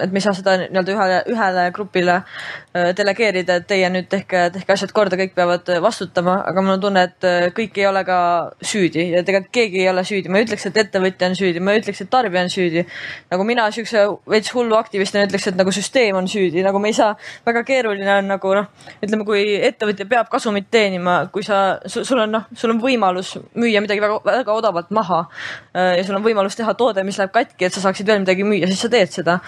et me ei saa seda nii-öelda ühele, ühele grupile äh, delegeerida, et teie nüüd tehke, tehke asjad korda, kõik peavad vastutama, aga mul on tunne, et äh, kõik ei ole ka süüdi. Ja tegelikult keegi ei ole süüdi. ma ei ütleks, et ettevõtja on süüdi, ma ei ütleks, et tarbija on süüdi. nagu mina siukse veits hullu aktivistina ütleks, et nagu süsteem on süüdi, nagu me ei saa, väga keeruline on nagu noh, ütleme, kui ettevõtja peab kasumit teenima, kui sa, sul on noh, sul on võimalus müüa midagi väga, väga odavalt maha Äh, ja sul on võimalus teha toode, mis läheb katki, et sa saaksid veel midagi müüa, siis sa teed seda.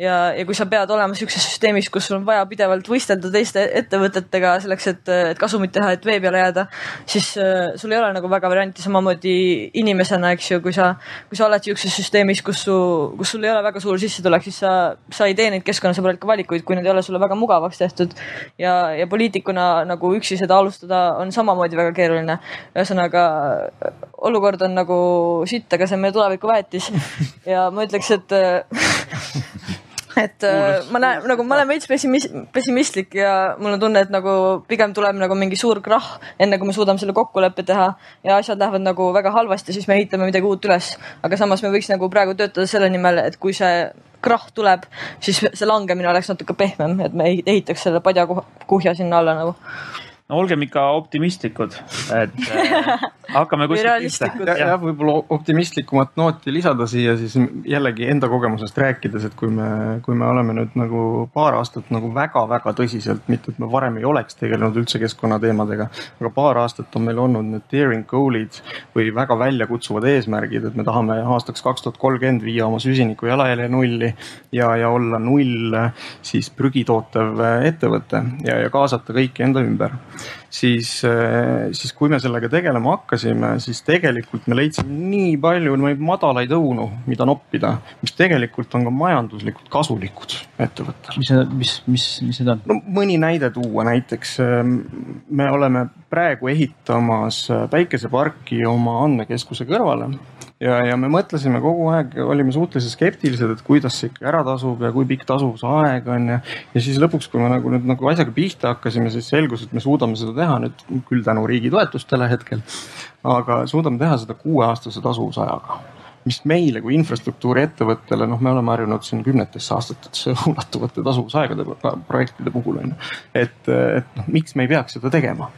ja, ja kui sa pead olema siukses süsteemis, kus sul on vaja pidevalt võistelda teiste ettevõtetega selleks, et, et kasumit teha, et vee peale jääda, siis äh, sul ei ole nagu väga varianti, samamoodi inimesena, eks ju, kui sa, kui sa oled siukses süsteemis, kus su, kus sul ei ole väga suur sissetulek, siis sa, sa ei tee neid keskkonnasõbralikke valikuid, kui need ei ole sulle väga mugavaks tehtud. ja, ja poliitikuna nagu üksi seda alustada on samamoodi väga keeruline. ühesõnaga olukord on nagu sitt aga see on meie tulevikuväetis *laughs* ja ma ütleks, et et äh, ma näen nagu ma olen veits pessimis- pessimistlik ja mul on tunne, et nagu pigem tuleb nagu mingi suur krahh, enne kui me suudame selle kokkuleppe teha ja asjad lähevad nagu väga halvasti, siis me ehitame midagi uut üles. aga samas me võiks nagu praegu töötada selle nimel, et kui see krahh tuleb, siis see langemine oleks natuke pehmem, et me ehitaks selle padjakuhja sinna alla nagu. No olgem ikka optimistlikud, et *laughs* äh, hakkame kuskilt realistlikud. ja, jah, võib-olla optimistlikumat nooti lisada siia siis jällegi enda kogemusest rääkides, et kui me, kui me oleme nüüd nagu paar aastat nagu väga-väga tõsiselt, mitte et me varem ei oleks tegelenud üldse keskkonnateemadega, aga paar aastat on meil olnud need daring goal'id või väga väljakutsuvad eesmärgid, et me tahame aastaks kaks tuhat kolmkümmend viia oma süsiniku jalajälje nulli ja, ja olla null siis prügi tootev ettevõte ja, ja kaasata kõiki enda ümber siis, siis kui me sellega tegelema hakkasime, siis tegelikult me leidsime nii palju neid madalaid õunu, mida noppida, mis tegelikult on ka majanduslikult kasulikud ettevõttele. mis mis, mis, mis need on? no mõni näide tuua, näiteks ähm, me oleme praegu ehitamas äh, päikeseparki oma andmekeskuse kõrvale ja, ja me mõtlesime kogu aeg, olime suhteliselt skeptilised, et kuidas see ikka ära tasub ja kui pikk tasuvusaeg on ja. ja siis lõpuks, kui me nagu nüüd nagu asjaga pihta hakkasime, siis selgus, et me suudame seda teha nüüd küll tänu riigi toetustele hetkel, aga suudame teha seda kuueaastase tasuvusajaga mis meile kui infrastruktuuriettevõttele, noh, me oleme harjunud siin kümnetesse aastatesse *laughs* ulatuvate tasuvusaegade pro- projektide puhul on ju. et, et noh, miks me ei peaks seda tegema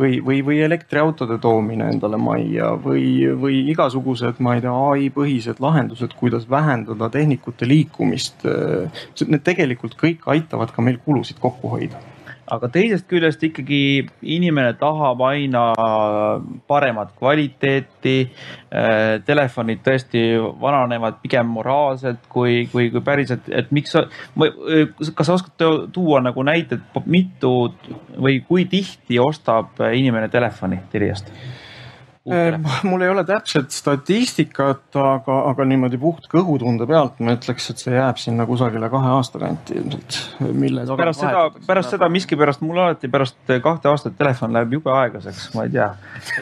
või, või, või elektriautode toomine endale majja või, või igasugused, ma ei tea, ai põhised lahendused, kuidas vähendada tehnikute liikumist. Need tegelikult kõik aitavad ka meil kulusid kokku hoida aga teisest küljest ikkagi inimene tahab aina paremat kvaliteeti. Telefonid tõesti vananevad pigem moraalselt kui, kui, kui päriselt, et miks sa, kas sa oskad tuua nagu näited, mitu või kui tihti ostab inimene telefoni Teliast? Eh, *laughs* mul ei ole täpset statistikat, aga, aga niimoodi puht kõhutunde pealt ma ütleks, et see jääb sinna kusagile kahe aasta kanti ilmselt, pärast seda, pärast seda miskipärast mul alati pärast kahte aastat telefon läheb jube aeglaseks, ma ei tea.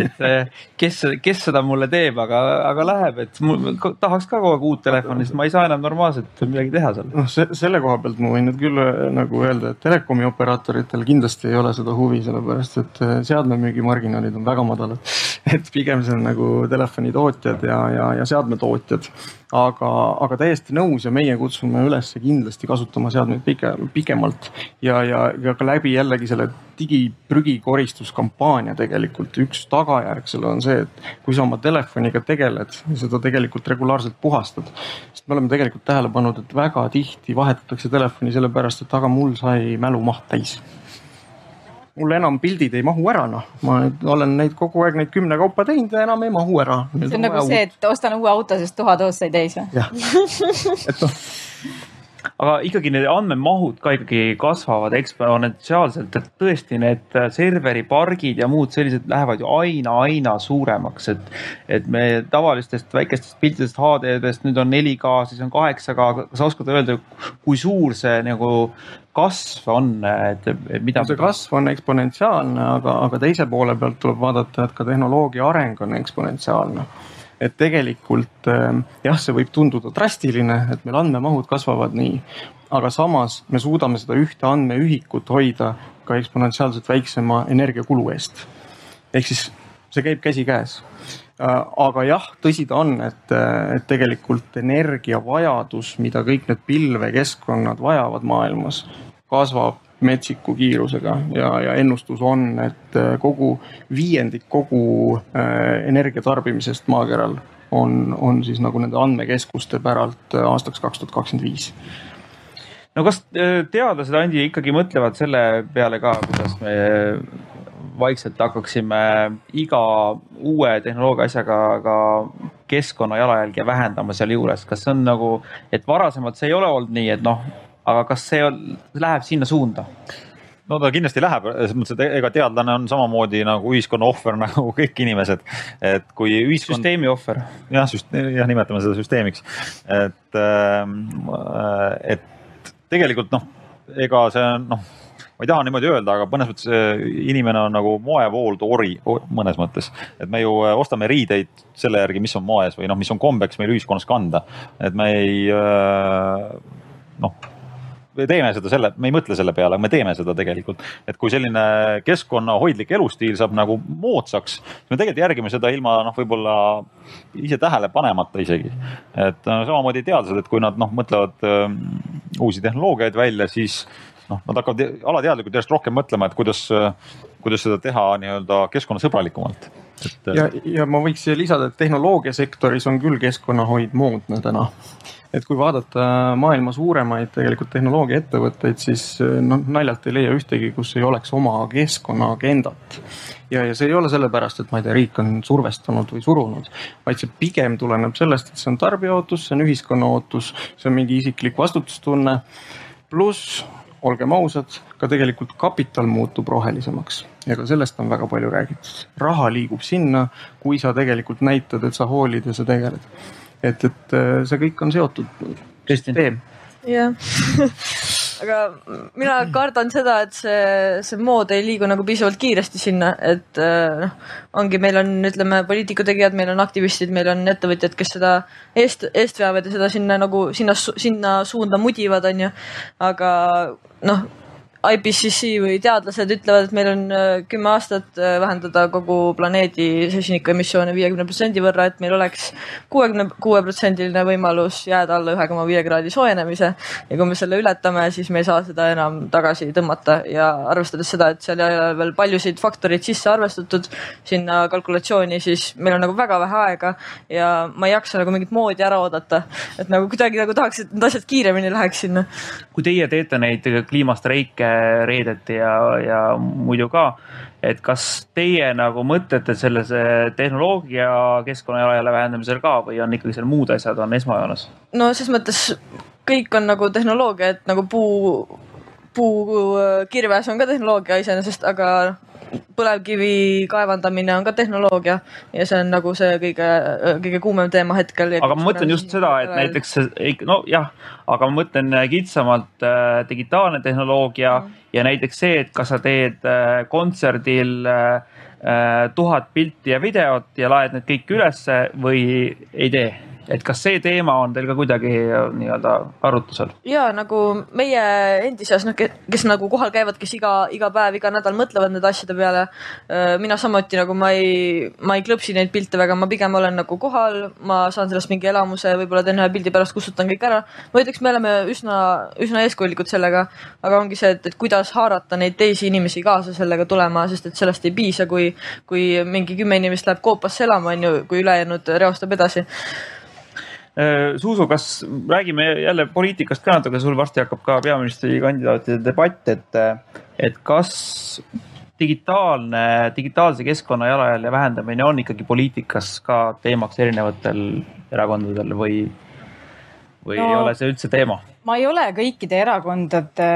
et eh, kes, kes seda mulle teeb, aga, aga läheb, et mul tahaks ka kogu aeg uut telefoni, sest ma ei saa enam normaalselt midagi teha seal. noh, see, selle koha pealt ma võin nüüd küll äh, nagu öelda, et telekomi operaatoritel kindlasti ei ole seda huvi, sellepärast et äh, seadmemüügimarginaalid on väga madalad. *laughs* et pigem see on nagu telefonitootjad ja, ja, ja seadmetootjad. aga, aga täiesti nõus ja meie kutsume üles kindlasti kasutama seadmeid pike, pikemalt. Ja, ja, ja ka läbi jällegi selle digiprügikoristuskampaania tegelikult üks tagajärg sellele on see, et kui sa oma telefoniga tegeled ja seda tegelikult regulaarselt puhastad, sest me oleme tegelikult tähele pannud, et väga tihti vahetatakse telefoni sellepärast, et aga mul sai mälumaht täis mul enam pildid ei mahu ära, noh, ma olen neid kogu aeg neid kümne kaupa teinud ja enam ei mahu ära. see on nagu see, et ostan uue auto, sest tuhadoos sai täis või? jah, et noh, *laughs* aga ikkagi need andmemahud ka ikkagi kasvavad eksponentsiaalselt, et tõesti need serveripargid ja muud sellised lähevad ju aina, aina suuremaks, et. et me tavalistest väikestest piltidest HD-dest nüüd on 4K, siis on 8K, kas oskad öelda, kui suur see nagu kasv on, et mida? see kasv on eksponentsiaalne, aga, aga teise poole pealt tuleb vaadata, et ka tehnoloogia areng on eksponentsiaalne et tegelikult eh, jah, see võib tunduda drastiline, et meil andmemahud kasvavad nii, aga samas me suudame seda ühte andmeühikut hoida ka eksponentsiaalselt väiksema energiakulu eest. ehk siis see käib käsikäes. aga jah, tõsi ta on, et, et tegelikult energiavajadus, mida kõik need pilvekeskkonnad vajavad maailmas, kasvab metsiku kiirusega ja, ja ennustus on, et kogu viiendik kogu äh, energiatarbimisest maakeral on, on siis nagu nende andmekeskuste päralt aastaks kaks tuhat kakskümmend viis. No kas äh, teadlased, Andi, ikkagi mõtlevad selle peale ka, kuidas me vaikselt hakkaksime iga uue tehnoloogia asjaga ka keskkonna jalajälge vähendama sealjuures, kas see on nagu, et varasemalt see ei ole olnud nii, et noh, aga kas see on, läheb sinna suunda? no ta kindlasti läheb, selles mõttes, et ega teadlane on samamoodi nagu ühiskonna ohver *laughs* nagu kõik inimesed. et kui ühiskond, süsteemi ohver. jah, jah, nimetame seda süsteemiks, et, et tegelikult noh, ega see on noh, ma ei taha niimoodi öelda, aga mõnes mõttes äh, inimene on nagu moevooltori mõnes mõttes, et me ju äh, ostame riideid selle järgi, mis on moes või noh, mis on kombeks meil ühiskonnas kanda, et me ei äh, noh me teeme seda selle, me ei mõtle selle peale, me teeme seda tegelikult. et kui selline keskkonnahoidlik elustiil saab nagu moodsaks, siis me tegelikult järgime seda ilma noh, võib-olla ise tähele panemata isegi. et samamoodi teadlased, et kui nad noh, mõtlevad äh, uusi tehnoloogiaid välja, siis noh, nad hakkavad alateadlikult järjest rohkem mõtlema, et kuidas, kuidas seda teha nii-öelda keskkonnasõbralikumalt. Et... ja, ja ma võiks siia lisada, et tehnoloogiasektoris on küll keskkonnahoid moodne täna et kui vaadata maailma suuremaid tegelikult tehnoloogiaettevõtteid, siis noh, naljalt ei leia ühtegi, kus ei oleks oma keskkonnaagendat. ja, ja see ei ole sellepärast, et ma ei tea, riik on survestanud või surunud, vaid see pigem tuleneb sellest, et see on tarbija ootus, see on ühiskonna ootus, see on mingi isiklik vastutustunne. pluss, olgem ausad, ka tegelikult kapital muutub rohelisemaks ja ka sellest on väga palju räägitud. raha liigub sinna, kui sa tegelikult näitad, et sa hoolid ja sa tegeled et, et äh, see kõik on seotud. Kristin. jah *laughs* aga mina kardan seda, et see, see mood ei liigu nagu piisavalt kiiresti sinna, et äh, noh, ongi, meil on, ütleme, poliitikutegijad, meil on aktivistid, meil on ettevõtjad, kes seda eest, eest veavad ja seda sinna nagu sinna, sinna suunda mudivad, onju. aga noh IPCC või teadlased ütlevad, et meil on äh, kümme aastat äh, vähendada kogu planeedi süsiniku emissioone viiekümne protsendi võrra, et meil oleks kuuekümne kuue protsendiline võimalus jääda alla ühe koma viie kraadi soojenemise. ja kui me selle ületame, siis me ei saa seda enam tagasi tõmmata ja arvestades seda, et seal ei ole veel paljusid faktoreid sisse arvestatud sinna kalkulatsiooni, siis meil on nagu väga vähe aega ja ma ei jaksa nagu mingit moodi ära oodata. et nagu kuidagi nagu tahaks, et need asjad kiiremini läheks sinna. kui teie teete neid kliimastreike reedeti ja, ja muidu ka. et kas teie nagu mõtlete sellise tehnoloogia keskkonnajalajälje vähendamisel ka või on ikkagi seal muud asjad on esmajoones? no ses mõttes kõik on nagu tehnoloogia, et nagu puu, puukirves on ka tehnoloogia iseenesest, aga põlevkivi kaevandamine on ka tehnoloogia ja see on nagu see kõige, kõige kuumem teema hetkel. aga ma mõtlen just seda, et näiteks nojah, aga ma mõtlen äh, kitsamalt äh, digitaalne tehnoloogia mm. ja näiteks see, et kas sa teed äh, kontserdil äh, äh tuhat pilti ja videot ja laed need kõik ülesse või ei tee et kas see teema on teil ka kuidagi äh, nii-öelda arutusel? ja nagu meie endi seas, noh, kes nagu kohal käivad, kes iga, iga päev, iga nädal mõtlevad nende asjade peale. Äh, mina samuti nagu ma ei, ma ei klõpsi neid pilte väga, ma pigem olen nagu kohal, ma saan sellest mingi elamuse, võib-olla teen ühe pildi pärast, kustutan kõik ära. ma ütleks, me oleme üsna, üsna eeskujulikud sellega, aga ongi see, et, et kuidas haarata neid teisi inimesi kaasa sellega tulema, sest et sellest ei piisa, kui, kui mingi kümme inimest läheb koopasse elama, on ju, kui ülejäänud reostab edasi Zuzu, kas räägime jälle poliitikast ka natuke, sul varsti hakkab ka peaministrikandidaatide debatt, et, et kas digitaalne, digitaalse keskkonna jalajälje vähendamine on ikkagi poliitikas ka teemaks erinevatel erakondadel või, või no, ei ole see üldse teema? ma ei ole kõikide erakondade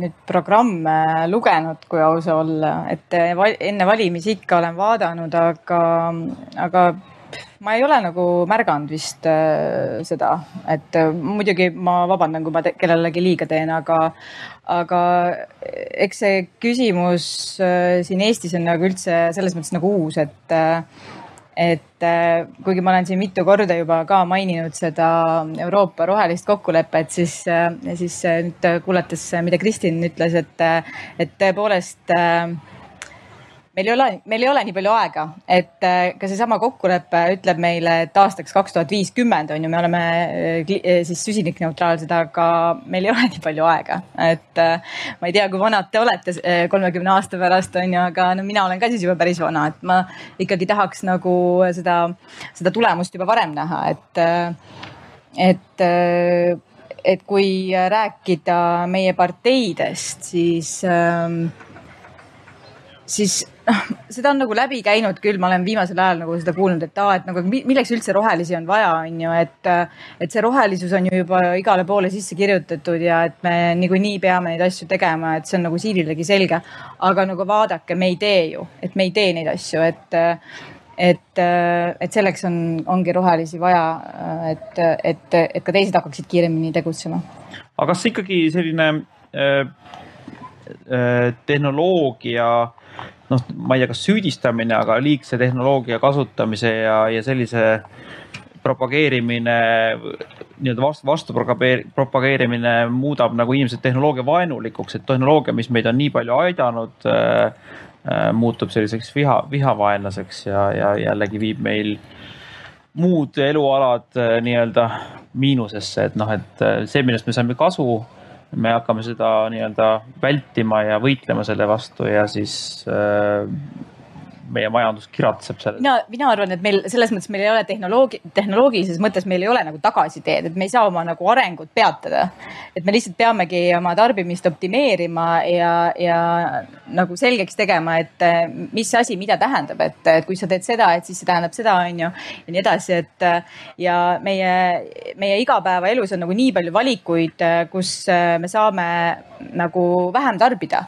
nüüd programme lugenud, kui aus olla, et enne valimisi ikka olen vaadanud, aga, aga ma ei ole nagu märganud vist äh, seda, et äh, muidugi ma vabandan, kui ma kellelegi liiga teen, aga, aga eks see küsimus äh, siin Eestis on nagu üldse selles mõttes nagu uus, et äh, et äh, kuigi ma olen siin mitu korda juba ka maininud seda Euroopa rohelist kokkulepet, siis, äh, siis nüüd kuulates, mida Kristin ütles, et, et tõepoolest äh, meil ei ole, meil ei ole nii palju aega, et äh, ka seesama kokkulepe ütleb meile, et aastaks kaks tuhat viiskümmend on ju, me oleme äh, äh, siis süsinikneutraalsed, aga meil ei ole nii palju aega, et ma ei tea, kui vanad te olete kolmekümne aasta pärast on ju, aga no mina olen ka siis juba päris vana, et ma ikkagi tahaks nagu seda, seda tulemust juba varem näha, et, et et kui rääkida meie parteidest, siis äh, siis *laughs* seda on nagu läbi käinud küll, ma olen viimasel ajal nagu seda kuulnud, et aa, et nagu milleks üldse rohelisi on vaja, on ju, et, et see rohelisus on ju juba igale poole sisse kirjutatud ja et me niikuinii peame neid asju tegema, et see on nagu siililegi selge. aga nagu vaadake, me ei tee ju, et me ei tee neid asju, et, et, et selleks on, ongi rohelisi vaja, et, et, et ka teised hakkaksid kiiremini tegutsema. aga kas ikkagi selline äh, äh, tehnoloogia noh, ma ei tea, kas süüdistamine, aga liigse tehnoloogia kasutamise ja, ja sellise propageerimine nii-öelda vastu, vastu propageerimine muudab nagu inimesed tehnoloogia vaenulikuks, et tehnoloogia, mis meid on nii palju aidanud äh,, äh, muutub selliseks viha, vihavaenlaseks ja, ja jällegi viib meil muud elualad äh, nii-öelda miinusesse, et noh, et äh, see, millest me saime kasu, me hakkame seda nii-öelda vältima ja võitlema selle vastu ja siis äh, meie majandus kiratseb selle. mina, mina arvan, et meil selles mõttes meil ei ole tehnoloogi, tehnoloogilises mõttes meil ei ole nagu tagasiteed, et me ei saa oma nagu arengut peatada. et me lihtsalt peamegi oma tarbimist optimeerima ja, ja nagu selgeks tegema, et eh, mis asi mida tähendab, et, kui sa teed seda, et siis see tähendab seda, on ju, ja nii edasi, et ja meie, meie igapäevaelus on nagu nii palju valikuid, kus me saame nagu vähem tarbida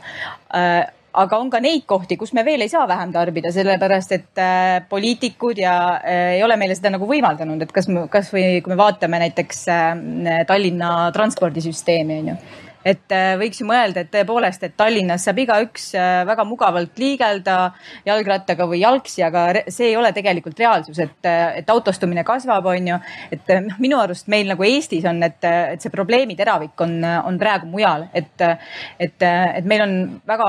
aga on ka neid kohti, kus me veel ei saa vähem tarbida, sellepärast et äh, poliitikud ja äh, ei ole meile seda nagu võimaldanud, et kas, kasvõi kui me vaatame näiteks äh, Tallinna transpordisüsteemi on ju et äh, võiks ju mõelda, et tõepoolest, et Tallinnas saab igaüks äh, väga mugavalt liigelda jalgrattaga või jalgsi, aga see ei ole tegelikult reaalsus, et, äh, et autostumine kasvab, on ju. et noh, minu arust meil nagu Eestis on, et, et see probleemi teravik on, on praegu mujal, et, et, et meil on väga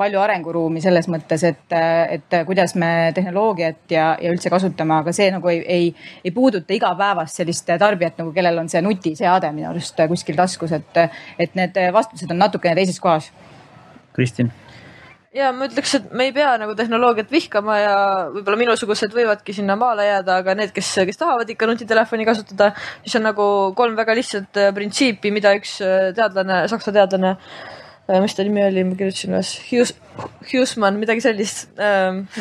palju arenguruumi selles mõttes, et, et kuidas me tehnoloogiat ja, ja üldse kasutame, aga see nagu ei, ei, ei puuduta igapäevast sellist tarbijat nagu, kellel on see nutiseade minu arust kuskil taskus, et, et need need vastused on natukene teises kohas. Kristin ja ma ütleks, et me ei pea nagu tehnoloogiat vihkama ja võib-olla minusugused võivadki sinna maale jääda, aga need, kes, kes tahavad ikka nutitelefoni kasutada, siis on nagu kolm väga lihtsat äh, printsiipi, mida üks äh, teadlane, saksa teadlane, äh, mis ta nimi oli, ma kirjutasin üles, Hughes, Hughesman, midagi sellist.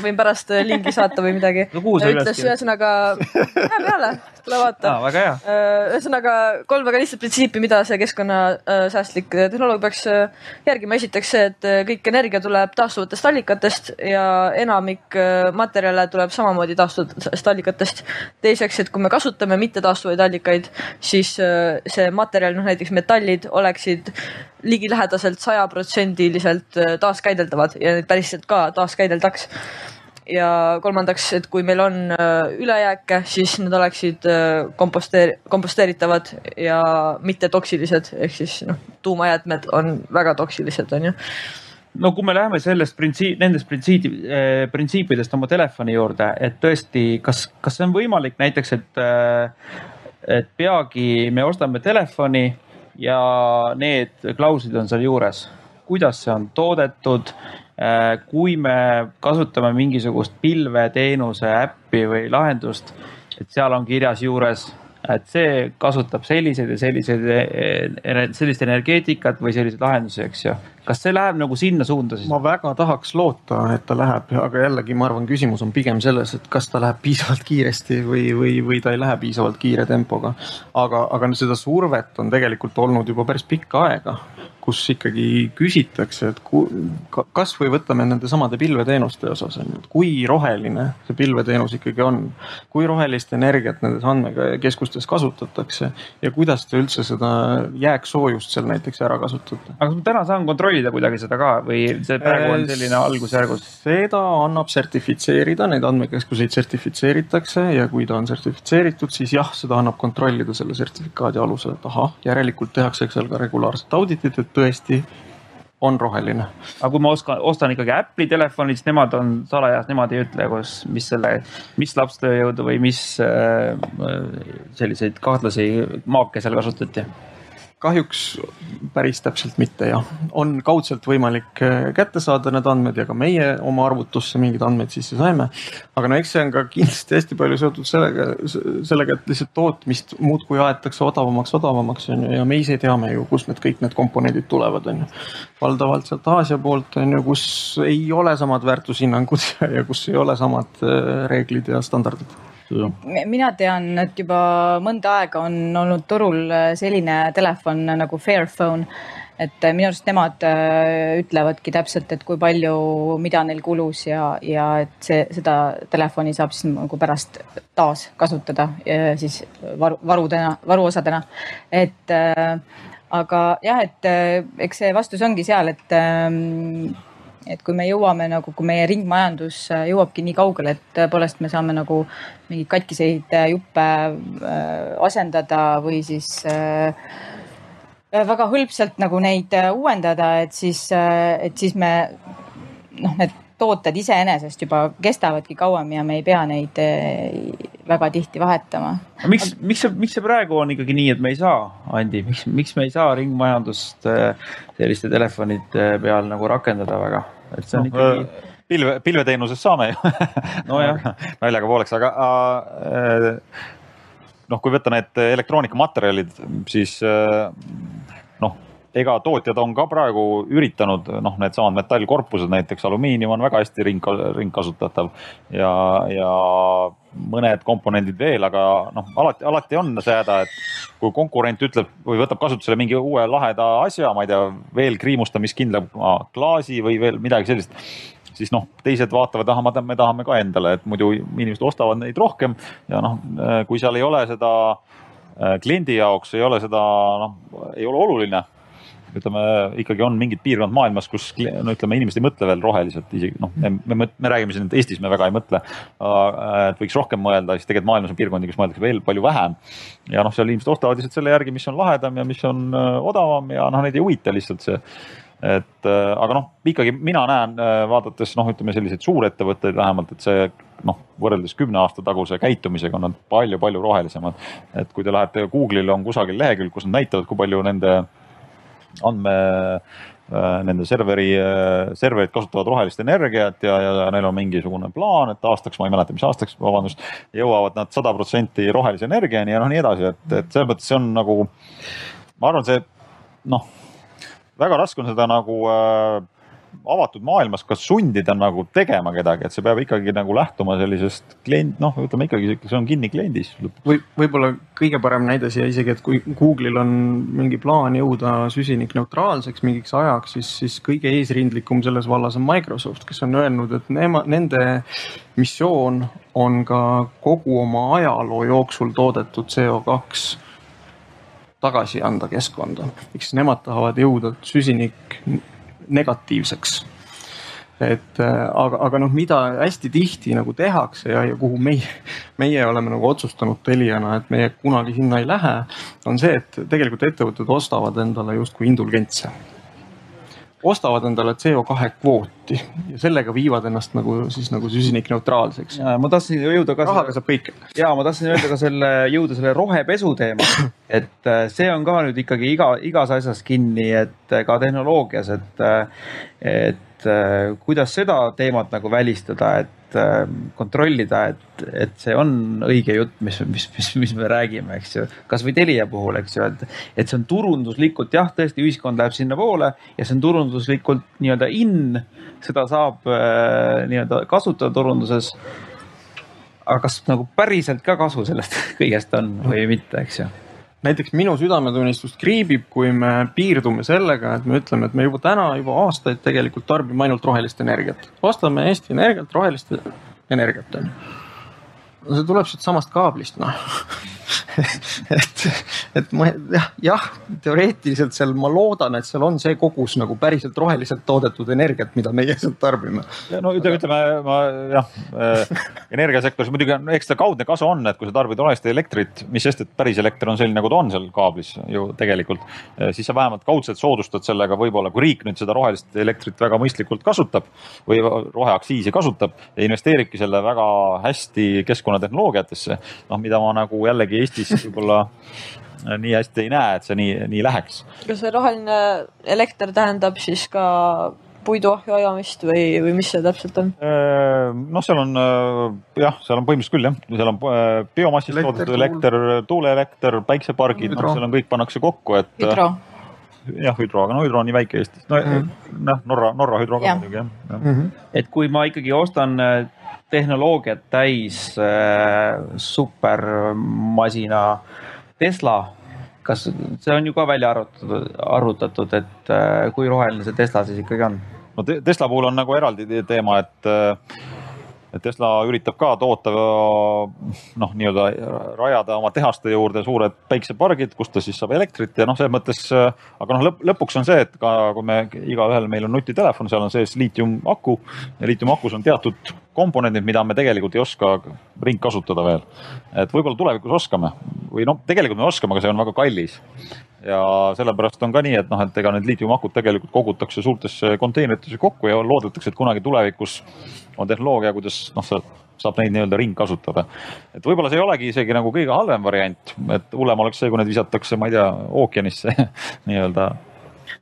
võin pärast lingi saata või midagi no,. ütles ühesõnaga, lähe peale tule vaata ah,. väga hea. Äh, ühesõnaga kolm väga lihtsat printsiipi, mida see keskkonnasäästlik tehnoloogia peaks äh, järgima. esiteks see, et äh, kõik energia tuleb taastuvatest allikatest ja enamik materjale tuleb samamoodi taastuvatest allikatest. teiseks, et kui me kasutame mittetaastuvaid allikaid, siis see materjal, noh näiteks metallid oleksid ligilähedaselt sajaprotsendiliselt taaskäideldavad ja neid päriselt ka taaskäideldaks. Ja kolmandaks, et kui meil on äh, ülejääke, siis need oleksid äh, komposteer-, komposteeritavad ja mitte toksilised, ehk siis noh, tuumajäätmed on väga toksilised, on ju. No kui me läheme sellest printsiip, nendest printsiibi, äh, printsiipidest oma telefoni juurde, et tõesti, kas, kas see on võimalik näiteks, et, et peagi me ostame telefoni ja need klauslid on seal juures, kuidas see on toodetud Äh, kui me kasutame mingisugust pilveteenuse äppi või lahendust, et seal on kirjas juures, et see kasutab selliseid ja selliseid, eh, sellist energeetikat või selliseid lahendusi, eks ju. Kas see läheb nagu sinna suunda siis? ma väga tahaks loota, et ta läheb, aga jällegi ma arvan, küsimus on pigem selles, et kas ta läheb piisavalt kiiresti või, või, või ta ei lähe piisavalt kiire tempoga. aga, aga seda survet on tegelikult olnud juba päris pikka aega kus ikkagi küsitakse, et ku, kasvõi võtame nende samade pilveteenuste osas on ju, et kui roheline see pilveteenus ikkagi on. kui rohelist energiat nendes andmekeskustes kasutatakse ja kuidas te üldse seda jääksoojust seal näiteks ära kasutate? aga kas ma täna saan kontrollida kuidagi seda ka või see praegu on selline algusjärgus? seda annab sertifitseerida, neid andmekeskuseid sertifitseeritakse ja kui ta on sertifitseeritud, siis jah, seda annab kontrollida selle sertifikaadi alusel, et ahah, järelikult tehakse seal ka regulaarset auditit, et tõesti on roheline. aga kui ma oskan, ostan ikkagi Apple'i telefoni, siis nemad on salajas, nemad ei ütle, kus, mis selle, mis lapstööjõudu või mis äh, selliseid kahtlasi maake seal kasutati kahjuks päris täpselt mitte jah, on kaudselt võimalik äh, kätte saada need andmed ja ka meie oma arvutusse mingeid andmeid sisse saime. aga no eks see on ka kindlasti hästi palju seotud sellega, sellega, et lihtsalt tootmist muudkui aetakse odavamaks, odavamaks on ju ja me ise teame ju, kust need kõik need komponendid tulevad, on ju. valdavalt sealt Aasia poolt on ju, kus ei ole samad väärtushinnangud *laughs* ja kus ei ole samad äh, reeglid ja standardid mina tean, et juba mõnda aega on olnud turul äh, selline telefon nagu Fairphone et äh, minu arust nemad äh, ütlevadki täpselt, et kui palju, mida neil kulus ja, ja et see, seda telefoni saab siis nagu pärast taaskasutada siis varu, varudena, varuosadena. et aga jah, et eks see vastus ongi seal, et ähm, et kui me jõuame nagu, kui meie ringmajandus äh, jõuabki nii kaugele, et tõepoolest me saame nagu mingeid katkiseid äh, juppe asendada või siis väga hõlpsalt nagu neid uuendada, et siis, et siis me noh, need tooted iseenesest juba kestavadki kauem ja me ei pea neid väga tihti vahetama. miks, miks see, miks see praegu on ikkagi nii, et me ei saa, Andi, miks, miks me ei saa ringmajandust selliste telefonide peal nagu rakendada väga, et see on no, ikkagi pilve, pilveteenusest saame ju. Nojah naljaga pooleks, aga äh, noh, kui võtta need elektroonikamaterjalid, siis äh, noh ega tootjad on ka praegu üritanud, noh, needsamad metallkorpused, näiteks alumiinium on väga hästi ring, ringkasutatav ja, ja mõned komponendid veel, aga noh, alati, alati on see häda, et kui konkurent ütleb või võtab kasutusele mingi uue laheda asja, ma ei tea, veel kriimustamiskindla klaasi või veel midagi sellist, siis noh, teised vaatavad, ahah, me tahame ka endale, et muidu inimesed ostavad neid rohkem ja noh, kui seal ei ole seda äh, kliendi jaoks ei ole seda, noh, ei ole oluline ütleme ikkagi on mingid piirkond maailmas, kus no ütleme, inimesed ei mõtle veel roheliselt isegi noh, me, me, me räägime siin, et Eestis me väga ei mõtle. et võiks rohkem mõelda, siis tegelikult maailmas on piirkondi, kus mõeldakse veel palju vähem. ja noh, seal inimesed ostavad lihtsalt selle järgi, mis on lahedam ja mis on äh, odavam ja noh, neid ei huvita lihtsalt see et äh, aga noh, ikkagi mina näen, äh, vaadates noh, ütleme selliseid suurettevõtteid vähemalt, et see noh, võrreldes kümne aasta taguse käitumisega on nad palju-palju rohelisemad. et kui te lähete Google'ile, on kusagil lehekülg, kus nad näitavad, kui palju nende andme äh, nende serveri, äh, serverid kasutavad rohelist energiat ja, ja neil on mingisugune plaan, et aastaks, ma ei mäleta, mis aastaks, vabandust, jõuavad nad sada protsenti rohelise energiani ja noh, nii edasi, et, et selles mõttes see on nagu, ma arvan, see noh, väga raske on seda nagu äh, avatud maailmas ka sundida nagu tegema kedagi, et see peab ikkagi nagu lähtuma sellisest klient, noh, ütleme ikkagi see on kinni kliendis. või võib-olla kõige parem näide siia isegi, et kui Google'il on mingi plaan jõuda süsinikneutraalseks mingiks ajaks, siis, siis kõige eesrindlikum selles vallas on Microsoft, kes on öelnud, et nema, nende missioon on ka kogu oma ajaloo jooksul toodetud CO2 tagasi anda keskkonda, ehk siis nemad tahavad jõuda süsinik negatiivseks. Et äh, aga, aga noh, mida hästi tihti nagu tehakse ja, ja kuhu meie, meie oleme nagu otsustanud Teliana, et meie kunagi sinna ei lähe, on see, et tegelikult ettevõtted ostavad endale justkui indulgentse ostavad endale CO2 kvooti ja sellega viivad ennast nagu siis nagu süsinikneutraalseks. ja ma tahtsin jõuda ka. rahaga saab kõike. ja ma tahtsin öelda ka selle, jõuda selle rohepesu teema, *clears throat* et äh, see on ka nüüd ikkagi iga, igas asjas kinni, et äh, ka tehnoloogias, et, äh, et kuidas seda teemat nagu välistada, et Ähm, kontrollida, et, et see on õige jutt, mis, mis, mis, mis me räägime, eks ju. kasvõi Telia puhul, eks ju, et, et see on turunduslikult jah, tõesti ühiskond läheb sinnapoole ja see on turunduslikult nii-öelda in, seda saab äh, nii-öelda kasutada turunduses. aga kas nagu päriselt ka kasu sellest *laughs* kõigest on või mitte, eks ju näiteks minu südametunnistust kriibib, kui me piirdume sellega, et me ütleme, et me juba täna juba aastaid tegelikult tarbime ainult rohelist energiat. ostame Eesti Energialt rohelist energiat onju. no see tuleb siitsamast kaablist noh et, et ma jah, jah, teoreetiliselt seal ma loodan, et seal on see kogus nagu päriselt roheliselt toodetud energiat, mida meie sealt tarbime. no ütleme, ütleme ma jah äh,, energiasektoris muidugi on, eks ta kaudne kasu on, et kui sa tarbid rohelist elektrit, mis sest, et päris elekter on selline, nagu ta on seal kaablis ju tegelikult, äh, siis sa vähemalt kaudselt soodustad sellega võib-olla, kui riik nüüd seda rohelist elektrit väga mõistlikult kasutab või roheaktsiisi kasutab ja investeeribki selle väga hästi keskkonnatehnoloogiatesse, noh, mida ma nagu jällegi Eestis võib-olla nii hästi ei näe, et see nii, nii läheks. kas see roheline elekter tähendab siis ka puiduahju ajamist või, või mis see täpselt on? Äh, noh, seal on äh, jah, seal on põhimõtteliselt küll jah, seal on äh, biomassist toodetud elekter, tuuleelekter, päiksepargid, noh, seal on kõik pannakse kokku, et. hüdro. jah, hüdro, aga no hüdro on nii väike Eestis, no mm -hmm. noh, Norra, Norra hüdro ka muidugi jah ja. mm. -hmm. et kui ma ikkagi ostan tehnoloogiat täis äh, supermasina Tesla, kas see on ju ka välja arvutatud, arvutatud, et äh, kui roheline see Tesla siis ikkagi on? no Tesla puhul on nagu eraldi teema, et äh, et Tesla üritab ka toota noh, nii-öelda rajada oma tehaste juurde suured päiksepargid, kust ta siis saab elektrit ja noh, selles mõttes, aga noh, lõpp, lõpuks on see, et ka kui me igaühel meil on nutitelefon, seal on sees liitiumaku ja liitiumakus on teatud komponendid, mida me tegelikult ei oska ringkasutada veel. et võib-olla tulevikus oskame või noh, tegelikult me oskame, aga see on väga kallis ja sellepärast on ka nii, et noh, et ega need liitiumakud tegelikult kogutakse suurtesse konteineritesse kokku ja loodetakse, et kunagi tulevikus on tehnoloogia, kuidas noh, sa saab neid nii-öelda ringkasutada. et võib-olla see ei olegi isegi nagu kõige halvem variant, et hullem oleks see, kui need visatakse, ma ei tea, ookeanisse *laughs* nii-öelda.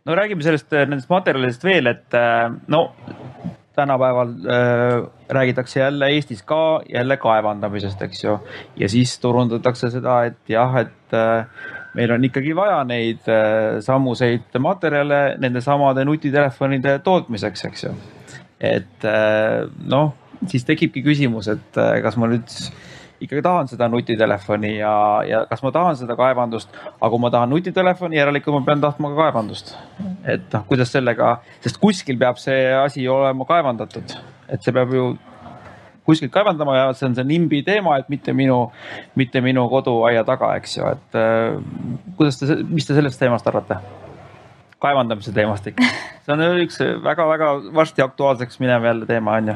no räägime sellest, nendest materjalidest veel, et no tänapäeval äh, räägitakse jälle Eestis ka jälle kaevandamisest, eks ju. ja siis turundatakse seda, et jah, et äh, meil on ikkagi vaja neid äh, sammuseid materjale nende samade nutitelefonide tootmiseks, eks ju. et äh, noh, siis tekibki küsimus, et äh, kas ma nüüd ikkagi tahan seda nutitelefoni ja, ja kas ma tahan seda kaevandust, aga kui ma tahan nutitelefoni, järelikult ma pean tahtma ka kaevandust. et noh, kuidas sellega, sest kuskil peab see asi olema kaevandatud, et see peab ju kuskilt kaevandama ja see on see NIMBY teema, et mitte minu, mitte minu koduaia taga, eks ju, et äh, kuidas te, mis te sellest teemast arvate? kaevandamise teemast ikka, *laughs* see on üks väga-väga varsti aktuaalseks minev jälle teema on ju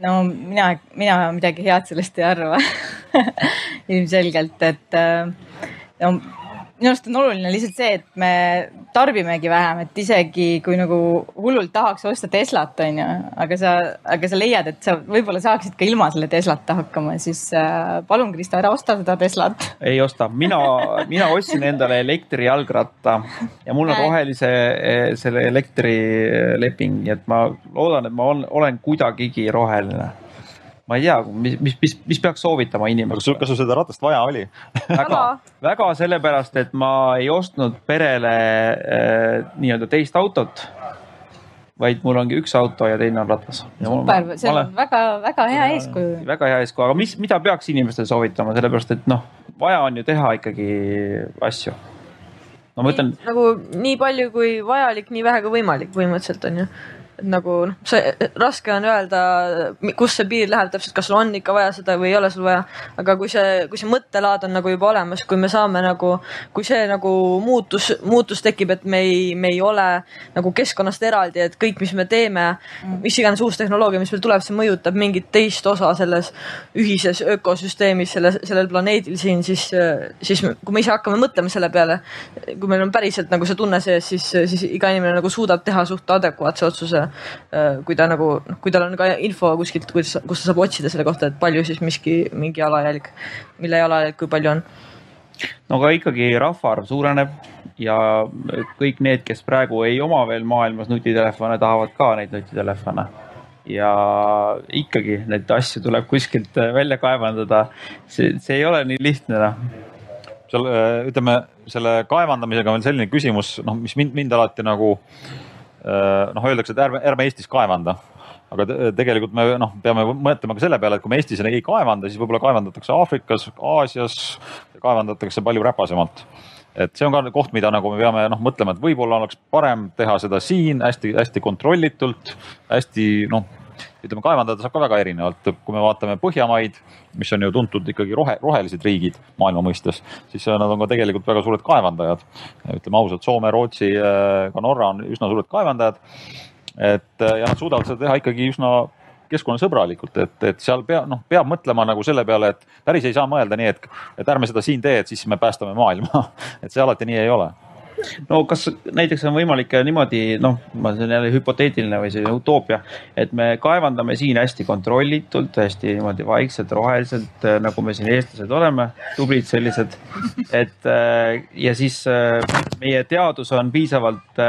no mina, mina midagi head sellest ei arva. *laughs* Ilmselgelt, et äh, no minu arust on oluline lihtsalt see, et me tarbimegi vähem, et isegi kui nagu hullult tahaks osta Teslat, on ju, aga sa, aga sa leiad, et sa võib-olla saaksid ka ilma selle Teslata hakkama, siis äh, palun, Kristo, ära osta seda Teslat. ei osta, mina, mina ostsin endale elektrijalgratta ja mul on rohelise eh, selle elektrileping, nii et ma loodan, et ma olen, olen kuidagigi roheline ma ei tea, mis, mis, mis, mis peaks soovitama inimestele. kas sul seda ratast vaja oli väga, väga sellepärast, et ma ei ostnud perele äh, nii-öelda teist autot vaid mul ongi üks auto ja teine on ratas. super, see on väga-väga hea eeskuju. väga hea eeskuju, aga mis, mida peaks inimestele soovitama, sellepärast et noh, vaja on ju teha ikkagi asju. no ma ütlen. nagu nii palju kui vajalik, nii vähe kui võimalik põhimõtteliselt on ju nagu noh, see raske on öelda, kus see piir läheb täpselt, kas sul on ikka vaja seda või ei ole sul vaja. aga kui see, kui see mõttelaad on nagu juba olemas, kui me saame nagu, kui see nagu muutus, muutus tekib, et me ei, me ei ole nagu keskkonnast eraldi, et kõik, mis me teeme, mis iganes uus tehnoloogia, mis meil tuleb, see mõjutab mingit teist osa selles ühises ökosüsteemis, selle, sellel planeedil siin, siis, siis kui me ise hakkame mõtlema selle peale, kui meil on päriselt nagu see tunne sees, siis, siis iga inimene nagu suudab teha suht adekvaatse otsuse kui ta nagu, noh, kui tal on ka info kuskilt, kus, kus ta saab otsida selle kohta, et palju siis miski, mingi jalajälg, mille jalajälg, kui palju on no aga ikkagi rahvaarv suureneb ja kõik need, kes praegu ei oma veel maailmas nutitelefone, tahavad ka neid nutitelefone. ja ikkagi neid asju tuleb kuskilt välja kaevandada. see, see ei ole nii lihtne noh seal ütleme selle kaevandamisega on selline küsimus, noh, mis mind, mind alati nagu Äh, noh, öeldakse, et ärme, ärme Eestis kaevanda aga tegelikult me noh, peame mõtlema ka selle peale, et kui me Eestis ei kaevanda, siis võib-olla kaevandatakse Aafrikas, Aasias, kaevandatakse palju räpasemalt. et see on ka koht, mida nagu me peame noh, mõtlema, et võib-olla oleks parem teha seda siin hästi-hästi kontrollitult, hästi noh ütleme, kaevandada saab ka väga erinevalt, kui me vaatame Põhjamaid, mis on ju tuntud ikkagi rohe, rohelised riigid maailma mõistes, siis nad on ka tegelikult väga suured kaevandajad. ütleme ausalt, Soome, Rootsi, äh, ka Norra on üsna suured kaevandajad. et äh, ja nad suudavad seda teha ikkagi üsna keskkonnasõbralikult, et, et seal pea, noh, peab mõtlema nagu selle peale, et päris ei saa mõelda nii, et, et ärme seda siin tee, et siis me päästame maailma *laughs* et see alati nii ei ole no kas näiteks on võimalik niimoodi, noh, ma see on jälle hüpoteetiline või selline utoopia, et me kaevandame siin hästi kontrollitult, hästi niimoodi vaikselt, roheliselt, äh, nagu me siin eestlased oleme, tublid sellised. et äh, ja siis äh, meie teadus on piisavalt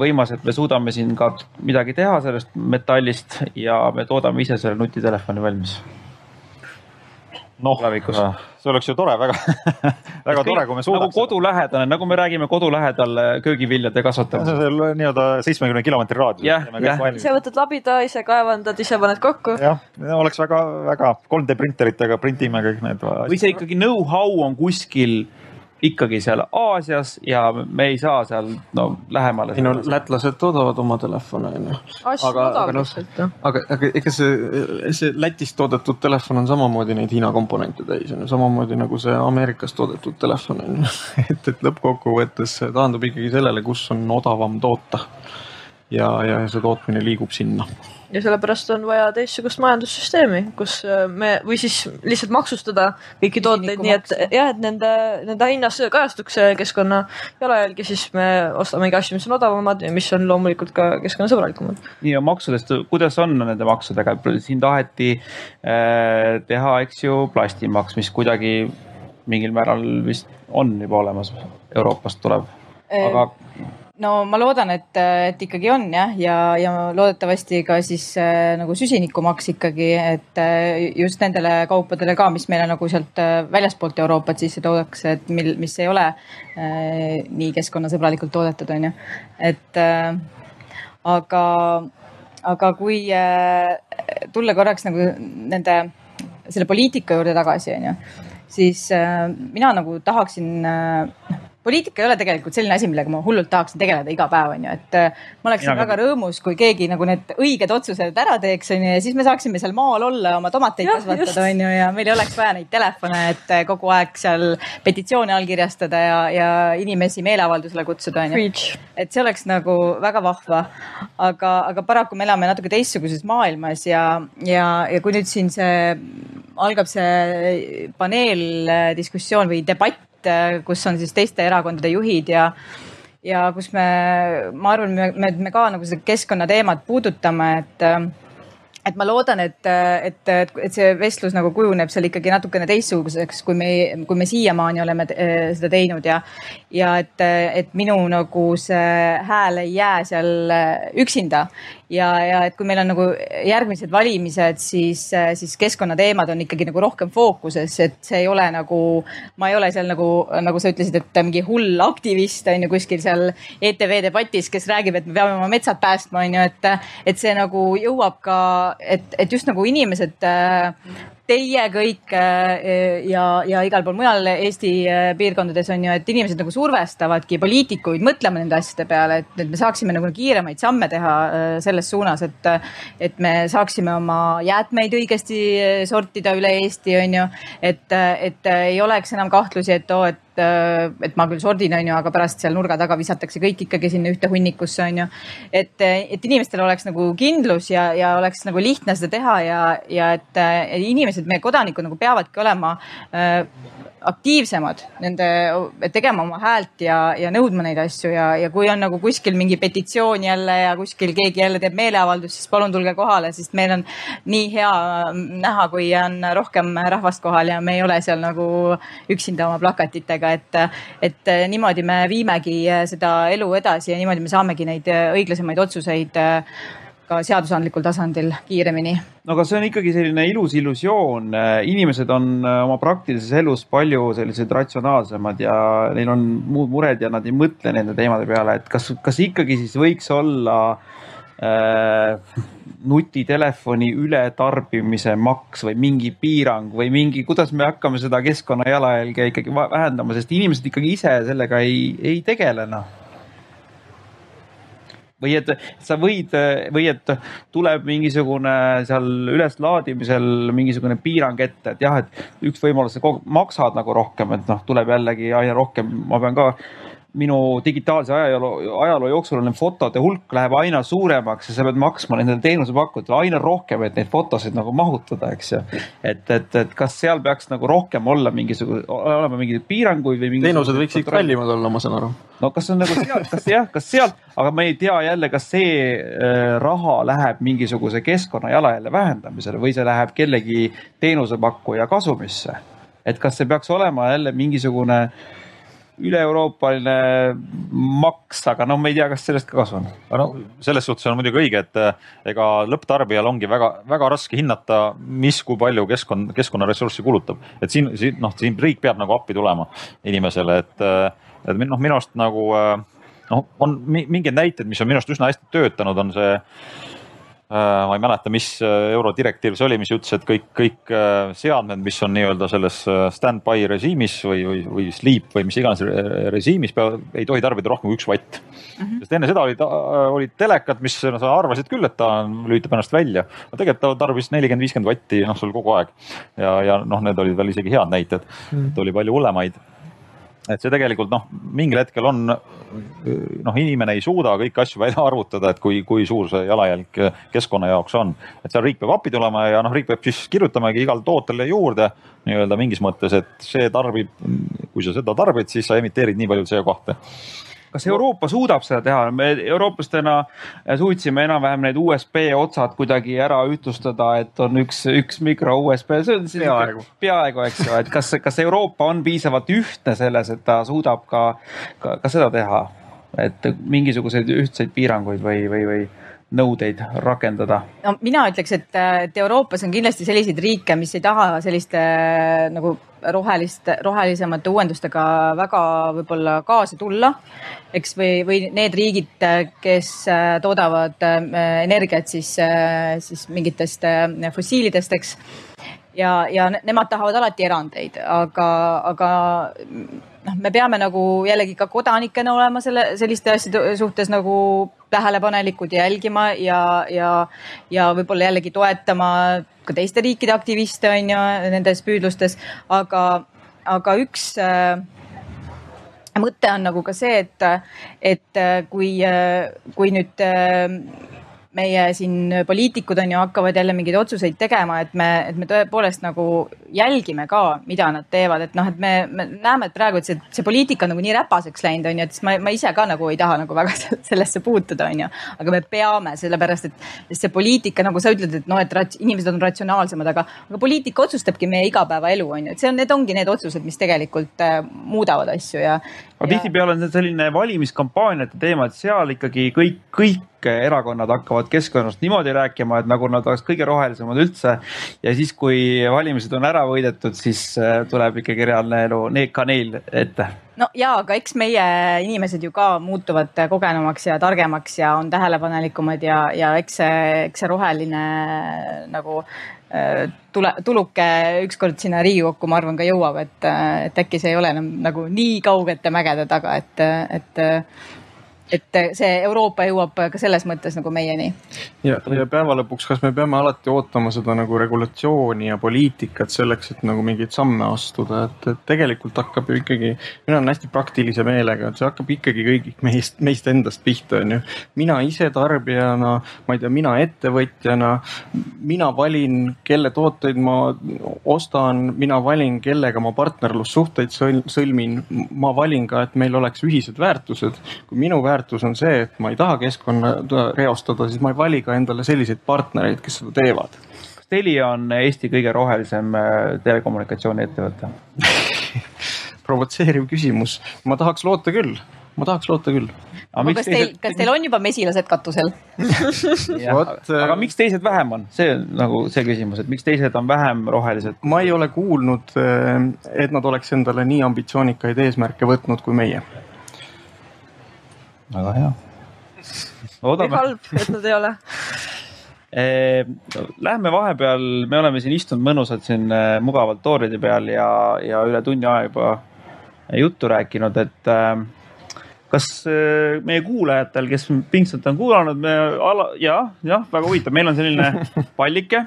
võimas, et me suudame siin ka midagi teha sellest metallist ja me toodame ise selle nutitelefoni valmis noh, see oleks ju tore, väga *laughs* väga tore, kui me suudaks. nagu kodulähedane, nagu me räägime kodulähedal köögiviljade kasvatamisel. nii-öelda seitsmekümne kilomeetri raadius. ise võtad labida, ise kaevandad, ise paned kokku. jah, oleks väga-väga 3D printeritega printime kõik need. või see ikkagi know-how on kuskil ikkagi seal Aasias ja me ei saa seal no lähemale. ei no lätlased toodavad oma telefone onju. asju odav lihtsalt noh. aga, aga ega see, see Lätis toodetud telefon on samamoodi neid Hiina komponente täis onju, samamoodi nagu see Ameerikas toodetud telefon onju. *laughs* et, et lõppkokkuvõttes taandub ikkagi sellele, kus on odavam toota. ja, ja see tootmine liigub sinna ja sellepärast on vaja teistsugust majandussüsteemi, kus äh, me või siis lihtsalt maksustada kõiki tooteid, nii et jah, et nende, nende hinnas kajastuks keskkonna jalajälgi, siis me ostamegi asju, mis on odavamad ja mis on loomulikult ka keskkonnasõbralikumad. nii ja maksudest, kuidas on nende maksudega, siin taheti äh, teha, eks ju, plastimaks, mis kuidagi mingil määral vist on juba olemas, Euroopast tuleb, aga no ma loodan, et, et ikkagi on jah, ja, ja loodetavasti ka siis äh, nagu süsinikumaks ikkagi, et äh, just nendele kaupadele ka, mis meile nagu sealt äh, väljaspoolt Euroopat sisse toodakse, et mil, mis ei ole äh, nii keskkonnasõbralikult toodetud, on ju. et äh, aga, aga kui äh, tulla korraks nagu nende, selle poliitika juurde tagasi, on ju, siis äh, mina nagu tahaksin äh, poliitika ei ole tegelikult selline asi, millega ma hullult tahaksin tegeleda iga päev, on ju, et äh, ma oleksin Mina väga rõõmus, kui keegi nagu need õiged otsused ära teeks, on ju, ja siis me saaksime seal maal olla, oma tomateid kasvatada, on ju, ja meil ei oleks vaja neid telefone, et äh, kogu aeg seal petitsioone allkirjastada ja, ja inimesi meeleavaldusele kutsuda, on ju. et see oleks nagu väga vahva. aga, aga paraku me elame natuke teistsuguses maailmas ja, ja, ja kui nüüd siin see algab see paneeldiskussioon või debatt Äh, kus on siis teiste erakondade juhid ja ja kus me, ma arvan, me, me, me ka nagu seda keskkonnateemat puudutame, et et ma loodan, et, et, et see vestlus nagu kujuneb seal ikkagi natukene teistsuguseks, kui me, kui me siiamaani oleme äh, seda teinud ja, ja et, et minu nagu see hääl ei jää seal üksinda ja, ja et kui meil on nagu järgmised valimised, siis, siis keskkonnateemad on ikkagi nagu rohkem fookuses, et see ei ole nagu, ma ei ole seal nagu, nagu sa ütlesid, et mingi hull aktivist on ju kuskil seal ETV debatis, kes räägib, et me peame oma metsad päästma, on ju, et, et see nagu jõuab ka, et, et just nagu inimesed teie kõik äh, ja, ja igal pool mujal Eesti äh, piirkondades on ju, et inimesed nagu survestavadki poliitikuid mõtlema nende asjade peale, et, et me saaksime nagu kiiremaid samme teha äh, selles suunas, et, et me saaksime oma jäätmeid õigesti sortida üle Eesti, on ju. et, et ei oleks enam kahtlusi, et oo, et et, et ma küll sordin, on ju, aga pärast seal nurga taga visatakse kõik ikkagi sinna ühte hunnikusse, on ju. et, et inimestel oleks nagu kindlus ja, ja oleks nagu lihtne seda teha ja, ja et, et inimesed, meie kodanikud nagu peavadki olema äh, aktiivsemad nende, tegema oma häält ja, ja nõudma neid asju ja, ja kui on nagu kuskil mingi petitsioon jälle ja kuskil keegi jälle teeb meeleavaldust, siis palun tulge kohale, sest meil on nii hea näha, kui on rohkem rahvast kohal ja me ei ole seal nagu üksinda oma plakatitega, et, et niimoodi me viimegi seda elu edasi ja niimoodi me saamegi neid õiglasemaid otsuseid ka seadusandlikul tasandil kiiremini. no aga see on ikkagi selline ilus illusioon, inimesed on äh, oma praktilises elus palju sellised ratsionaalsemad ja neil on muud mured ja nad ei mõtle nende teemade peale, et kas, kas ikkagi siis võiks olla äh, nutitelefoni ületarbimise maks või mingi piirang või mingi, kuidas me hakkame seda keskkonna jalajälge ikkagi vähendama, sest inimesed ikkagi ise sellega ei, ei tegele noh. Või et sa võid või et tuleb mingisugune seal üleslaadimisel mingisugune piirang ette, et jah, et üks võimalus, sa maksad nagu rohkem, et noh, tuleb jällegi aina rohkem, ma pean ka minu digitaalse ajaloo, ajaloo jooksul on fotode hulk läheb aina suuremaks ja sa pead maksma nendele teenusepakkujatele aina rohkem, et neid fotosid nagu mahutada, eks ju. et, et, et kas seal peaks nagu rohkem olla mingisugune, olema mingeid piiranguid või. teenused võiksid kallimad olla, ma saan aru. no kas on nagu sealt, kas jah, kas sealt, aga me ei tea jälle, kas see äh, raha läheb mingisuguse keskkonna jalajälje vähendamisele või see läheb kellegi teenusepakkuja kasumisse. et kas see peaks olema jälle mingisugune äh, üle-euroopaline maks, aga noh, me ei tea, kas sellest ka kasu on. no selles suhtes on muidugi õige, et eh, ega lõpptarbijal ongi väga-väga raske hinnata, mis, kui palju keskkond, keskkonnaressurssi kulutab. et siin, siin noh, siin riik peab nagu appi tulema inimesele, et, eh, et noh, minu arust nagu eh, noh, on mingeid näiteid, mis on minu arust üsna hästi töötanud, on see ma ei mäleta, mis eurodirektiiv see oli, mis ütles, et kõik, kõik seadmed, mis on nii-öelda selles stand-by režiimis või, või, või sleep või mis iganes režiimis, ei tohi tarbida rohkem kui üks vatt mm. -hmm. sest enne seda olid, olid telekad, mis sa arvasid küll, et ta lülitab ennast välja, aga tegelikult ta tarbis nelikümmend, viiskümmend vatti noh, sul kogu aeg ja, ja noh, need olid veel isegi head näited mm, -hmm. et oli palju hullemaid et see tegelikult noh, mingil hetkel on noh, inimene ei suuda kõiki asju välja arvutada, et kui, kui suur see jalajälg keskkonna jaoks on. et seal riik peab appi tulema ja noh, riik peab siis kirjutamagi igale tootele juurde nii-öelda mingis mõttes, et see tarbib, kui sa seda tarbid, siis sa emiteerid nii palju CO2 kas Euroopa suudab seda teha? me eurooplastena suutsime enam-vähem need USB otsad kuidagi ära ühtlustada, et on üks, üks mikro USB. peaaegu. peaaegu, eks ju, et kas, kas Euroopa on piisavalt ühtne selles, et ta suudab ka, ka, ka seda teha? et mingisuguseid ühtseid piiranguid või, või, või nõudeid rakendada? no mina ütleks, et, et Euroopas on kindlasti selliseid riike, mis ei taha selliste nagu rohelist, rohelisemate uuendustega väga võib-olla kaasa tulla. eks või, või need riigid, kes toodavad äh, energiat siis, äh, siis mingitest äh, fossiilidest, eks ja, ja nemad tahavad alati erandeid, aga, aga noh, me peame nagu jällegi ka kodanikena olema selle, selliste asjade suhtes nagu tähelepanelikud ja jälgima ja, ja, ja võib-olla jällegi toetama ka teiste riikide aktiviste on ju nendes püüdlustes, aga, aga üks äh, mõte on nagu ka see, et, et kui, kui nüüd äh, meie siin poliitikud on ju, hakkavad jälle mingeid otsuseid tegema, et me, et me tõepoolest nagu jälgime ka, mida nad teevad, et noh, et me, me näeme, et praegu, et see, see poliitika on nagu nii räpaseks läinud, on ju, et siis ma, ma ise ka nagu ei taha nagu väga *laughs* sellesse puutuda, on ju. aga me peame, sellepärast et see poliitika, nagu sa ütled, et noh, et rats, inimesed on ratsionaalsemad, aga, aga poliitika otsustabki meie igapäevaelu, on ju, et see on, need ongi need otsused, mis tegelikult äh, muudavad asju ja. Aga tihtipeale on selline valimiskampaaniate teema, et seal ikkagi kõik, kõik erakonnad hakkavad keskkonnast niimoodi rääkima, et nagu nad oleks kõige rohelisemad üldse. ja siis, kui valimised on ära võidetud, siis äh, tuleb ikkagi reaalne elu, ka neil ette no ja, aga eks meie inimesed ju ka muutuvad kogenumaks ja targemaks ja on tähelepanelikumad ja, ja eks see, eks see roheline nagu äh, tule, tuluke ükskord sinna Riigikokku, ma arvan, ka jõuab, et, et äkki see ei ole enam nagu nii kaugete mägede taga, et, et et see Euroopa jõuab ka selles mõttes nagu meieni. ja, ja päeva lõpuks, kas me peame alati ootama seda nagu regulatsiooni ja poliitikat selleks, et nagu mingeid samme astuda, et, et tegelikult hakkab ju ikkagi, mina olen hästi praktilise meelega, et see hakkab ikkagi kõigist meist, meist endast pihta, on ju. mina ise tarbijana, ma ei tea, mina ettevõtjana, mina valin, kelle tooteid ma ostan, mina valin, kellega ma partnerlussuhteid sõlmin, ma valin ka, et meil oleks ühised väärtused. kui minu väärtused väärtus on see, et ma ei taha keskkonda reostada, siis ma ei vali ka endale selliseid partnereid, kes seda teevad. kas Telia on Eesti kõige rohelisem äh, telekommunikatsiooniettevõte *laughs* provotseeriv küsimus, ma tahaks loota küll, ma tahaks loota küll. kas teil, kas teil on juba mesilased katusel *laughs* Vot, aga miks teised vähem on, see on nagu see küsimus, et miks teised on vähem rohelised? ma ei ole kuulnud, äh, et nad oleks endale nii ambitsioonikaid eesmärke võtnud kui meie väga hea. või halb, et nad ei ole. *laughs* Lähme vahepeal, me oleme siin istunud mõnusalt siin mugavalt tooride peal ja, ja üle tunni aja juba juttu rääkinud, et kas meie kuulajatel, kes pingsalt on kuulanud, me ala, jah, jah, väga huvitav, meil on selline *laughs* pallike,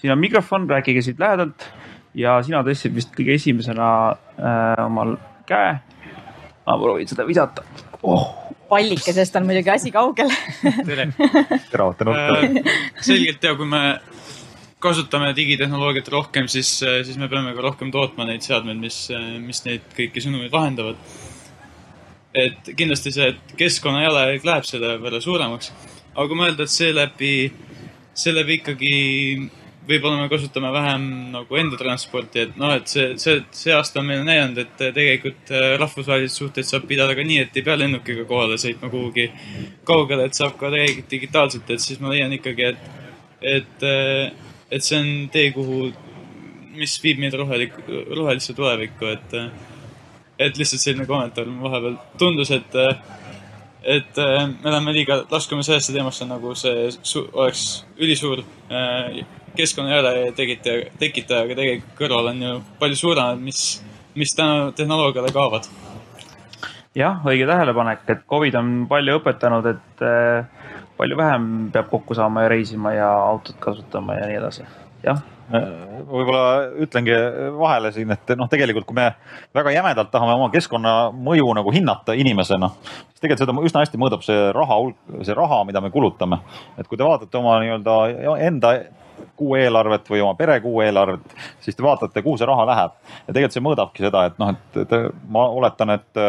siin on mikrofon, rääkige siit lähedalt. Ja sina tõstsid vist kõige esimesena äh, omal käe. ma proovin seda visata. Oh pallikesest on muidugi asi kaugel teravate nurkadega. Äh, selgelt ja kui me kasutame digitehnoloogiat rohkem, siis, siis me peame ka rohkem tootma neid seadmeid, mis, mis neid kõiki sõnumeid vahendavad. et kindlasti see keskkonna jalajälg läheb selle peale suuremaks. aga kui mõelda, et seeläbi, seeläbi ikkagi võib-olla me kasutame vähem nagu enda transporti, et noh, et see, see, see aasta on meile näidanud, et tegelikult äh, rahvusvahelisi suhteid saab pidada ka nii, et ei pea lennukiga kohale sõitma kuhugi kaugele, et saab ka täielikult digitaalselt, et siis ma leian ikkagi, et, et, äh, et see on tee, kuhu, mis viib meid rohelik, rohelisse tulevikku, et, et lihtsalt selline kommentaar vahepeal tundus, et et äh, me oleme liiga, laskume sellesse teemasse, nagu see su, oleks ülisuur äh, keskkonna tekitaja, tekitaja, aga tegelikult kõrval on ju palju suuremad, mis, mis tänu tehnoloogiale kaovad. jah, õige tähelepanek, et Covid on palju õpetanud, et äh, palju vähem peab kokku saama ja reisima ja autot kasutama ja nii edasi. jah võib-olla ütlengi vahele siin, et noh, tegelikult kui me väga jämedalt tahame oma keskkonnamõju nagu hinnata inimesena, siis tegelikult seda üsna hästi mõõdab see raha hulk, see raha, mida me kulutame. et kui te vaatate oma nii-öelda enda kuu eelarvet või oma pere kuu eelarvet, siis te vaatate, kuhu see raha läheb ja tegelikult see mõõdabki seda, et noh, et, ma oletan, et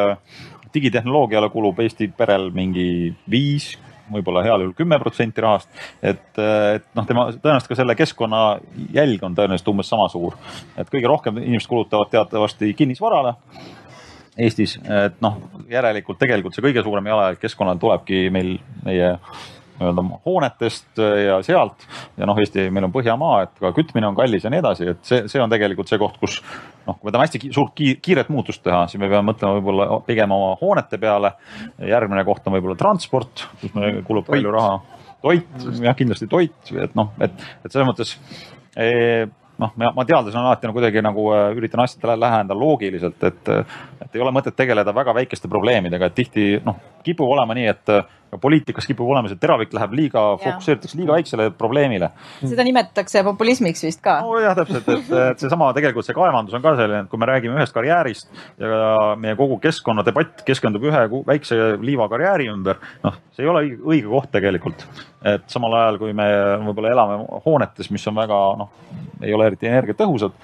digitehnoloogiale kulub Eesti perel mingi viis võib-olla heal juhul kümme protsenti rahast. et, et noh, tema tõenäoliselt ka selle keskkonna jälg on tõenäoliselt umbes sama suur. et kõige rohkem inimesed kulutavad teatavasti kinnisvarale Eestis, et noh, järelikult tegelikult see kõige suurem jalajälg keskkonnal tulebki meil meie nii-öelda hoonetest ja sealt ja noh, Eesti, meil on põhjamaa, et ka kütmine on kallis ja nii edasi, et see, see on tegelikult see koht, kus noh, kui me tahame hästi suurt kiiret muutust teha, siis me peame mõtlema võib-olla pigem oma hoonete peale. järgmine koht on võib-olla transport, kus meil kulub palju raha. toit, jah, kindlasti toit, et noh, et, et selles mõttes eh, noh, ma, teadlasena alati nagu kuidagi nagu äh, üritan asjadele läheneda loogiliselt, et, et ei ole mõtet tegeleda väga väikeste probleemidega, et tihti noh, kipub olema nii, et poliitikas kipub olema see teravik läheb liiga, fokusseeritakse liiga väiksele probleemile. seda nimetatakse populismiks vist ka. nojah, täpselt, et, et seesama tegelikult see kaevandus on ka selline, et kui me räägime ühest karjäärist ja meie kogu keskkonnadebatt keskendub ühe väikse liiva karjääri ümber, noh, see ei ole õige, koht tegelikult. et samal ajal, kui me võib-olla elame hoonetes, mis on väga noh, ei ole eriti energiatõhusad,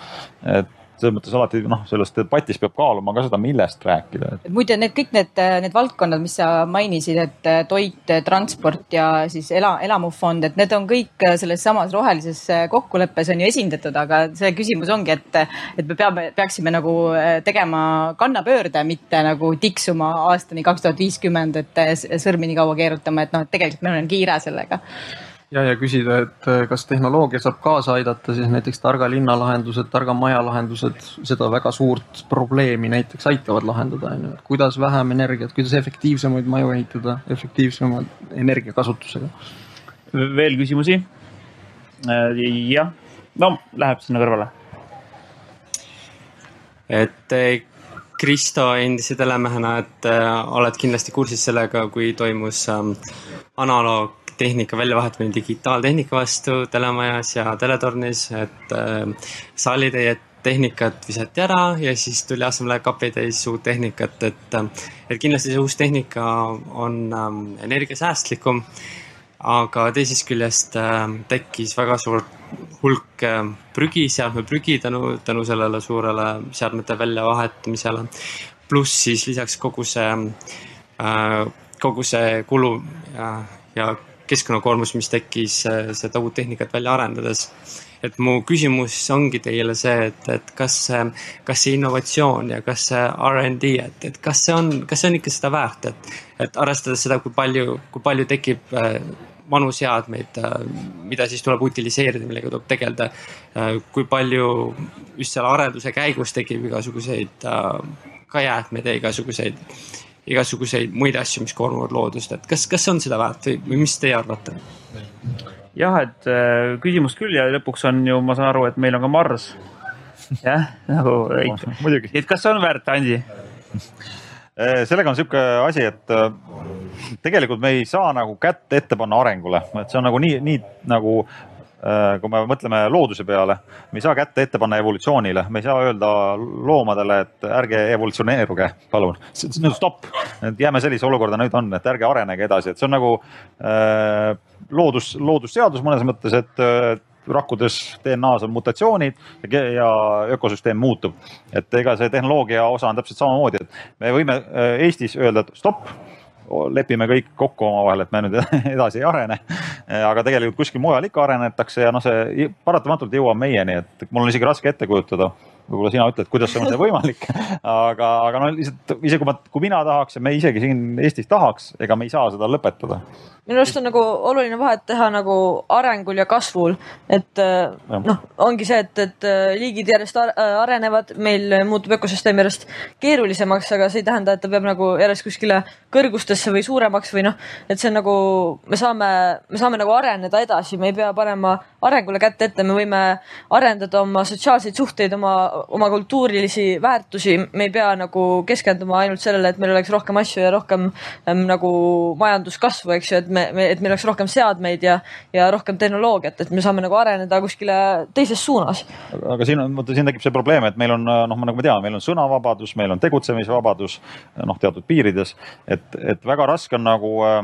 et selles mõttes alati noh, selles debatis peab kaaluma ka seda, millest rääkida. muide, need kõik need, need valdkonnad, mis sa mainisid, et toit, transport ja siis ela, elamufond, et need on kõik selles samas rohelises kokkuleppes on ju esindatud, aga see küsimus ongi, et, et me peame, peaksime nagu tegema kannapöörde, mitte nagu tiksuma aastani kaks tuhat viiskümmend, et sõrmi nii kaua keerutama, et noh, et tegelikult meil on kiire sellega ja, ja küsida, et äh, kas tehnoloogia saab kaasa aidata siis näiteks targa linna lahendused, targa maja lahendused seda väga suurt probleemi näiteks aitavad lahendada, on ju, et kuidas vähem energiat, kuidas efektiivsemaid maju ehitada, efektiivsema energiakasutusega. veel küsimusi? Äh, jah, no läheb sinna kõrvale. et äh, Kristo endise telemehena, et oled kindlasti kursis sellega, kui toimus ähm, analoog tehnika väljavahetamine digitaaltehnika vastu telemajas ja teletornis, et äh, saalitäie tehnikat visati ära ja siis tuli asemele kapitäis uut tehnikat, et, et kindlasti see uus tehnika on ähm, energiasäästlikum. aga teisest küljest äh, tekkis väga suur hulk äh, prügi, seadmeprügi tänu, tänu sellele suurele seadmete väljavahetamisele. pluss siis lisaks kogu see äh,, kogu see kulu ja, ja keskkonnakoormus, mis tekkis äh, seda uut tehnikat välja arendades. et mu küsimus ongi teile see, et, et kas, kas see innovatsioon ja kas see RD, et, et kas see on, kas see on ikka seda väärt, et, et arvestades seda, kui palju, kui palju tekib äh, vanu seadmeid, äh, mida siis tuleb utiliseerida, millega tuleb tegeleda. kui palju just selle arenduse käigus tekib igasuguseid ka jäätmeid ja igasuguseid igasuguseid muid asju, mis koormavad loodust, et kas, kas on seda väärt või, või mis teie arvate? jah, et äh, küsimus küll ja lõpuks on ju, ma saan aru, et meil on ka Mars. jah, nagu ikka. muidugi. *laughs* et kas on väärt, Andi? Äh, sellega on sihuke asi, et äh, tegelikult me ei saa nagu kätt ette panna arengule, et see on nagu nii, nii nagu kui me mõtleme looduse peale, me ei saa kätte ette panna evolutsioonile, me ei saa öelda loomadele, et ärge evolutsioneeruge, palun, nüüd stopp, et jääme sellise olukorda, nüüd on, et ärge arenege edasi, et see on nagu äh, loodus, loodusseadus mõnes mõttes, et äh, rakkudes DNA-s on mutatsioonid ja ökosüsteem muutub. et ega see tehnoloogia osa on täpselt samamoodi, et me võime äh, Eestis öelda, et stopp lepime kõik kokku omavahel, et me nüüd *laughs* edasi ei arene. aga tegelikult kuskil mujal ikka arenetakse ja noh, see paratamatult jõuab meieni, et mul on isegi raske ette kujutada võib-olla sina ütled, kuidas on see võimalik aga, aga no lihtsalt isegi kui ma, kui mina tahaks ja me isegi siin Eestis tahaks, ega me ei saa seda lõpetada. Minu arust on nagu oluline vahet teha nagu arengul ja kasvul, et äh, noh, ongi see, et, et äh, liigid järjest arenevad, meil muutub ökosüsteem järjest keerulisemaks, aga see ei tähenda, et ta peab nagu järjest kuskile kõrgustesse või suuremaks või noh, et see on nagu, me saame, me saame nagu areneda edasi, me ei pea panema arengule kätt ette, me võime arendada oma sotsiaalseid suhteid, oma, oma kultuurilisi väärtusi, me ei pea nagu keskenduma ainult sellele, et meil oleks rohkem asju ja rohkem ähm, nagu majanduskasvu, eks ju, et me, me, et meil oleks rohkem seadmeid ja, ja rohkem tehnoloogiat, et me saame nagu areneda kuskile teises suunas. aga siin on, vaata siin tekib see probleem, et meil on noh, nagu me teame, meil on sõnavabadus, meil on tegutsemisvabadus noh, teatud piirides, et, et väga raske on nagu äh,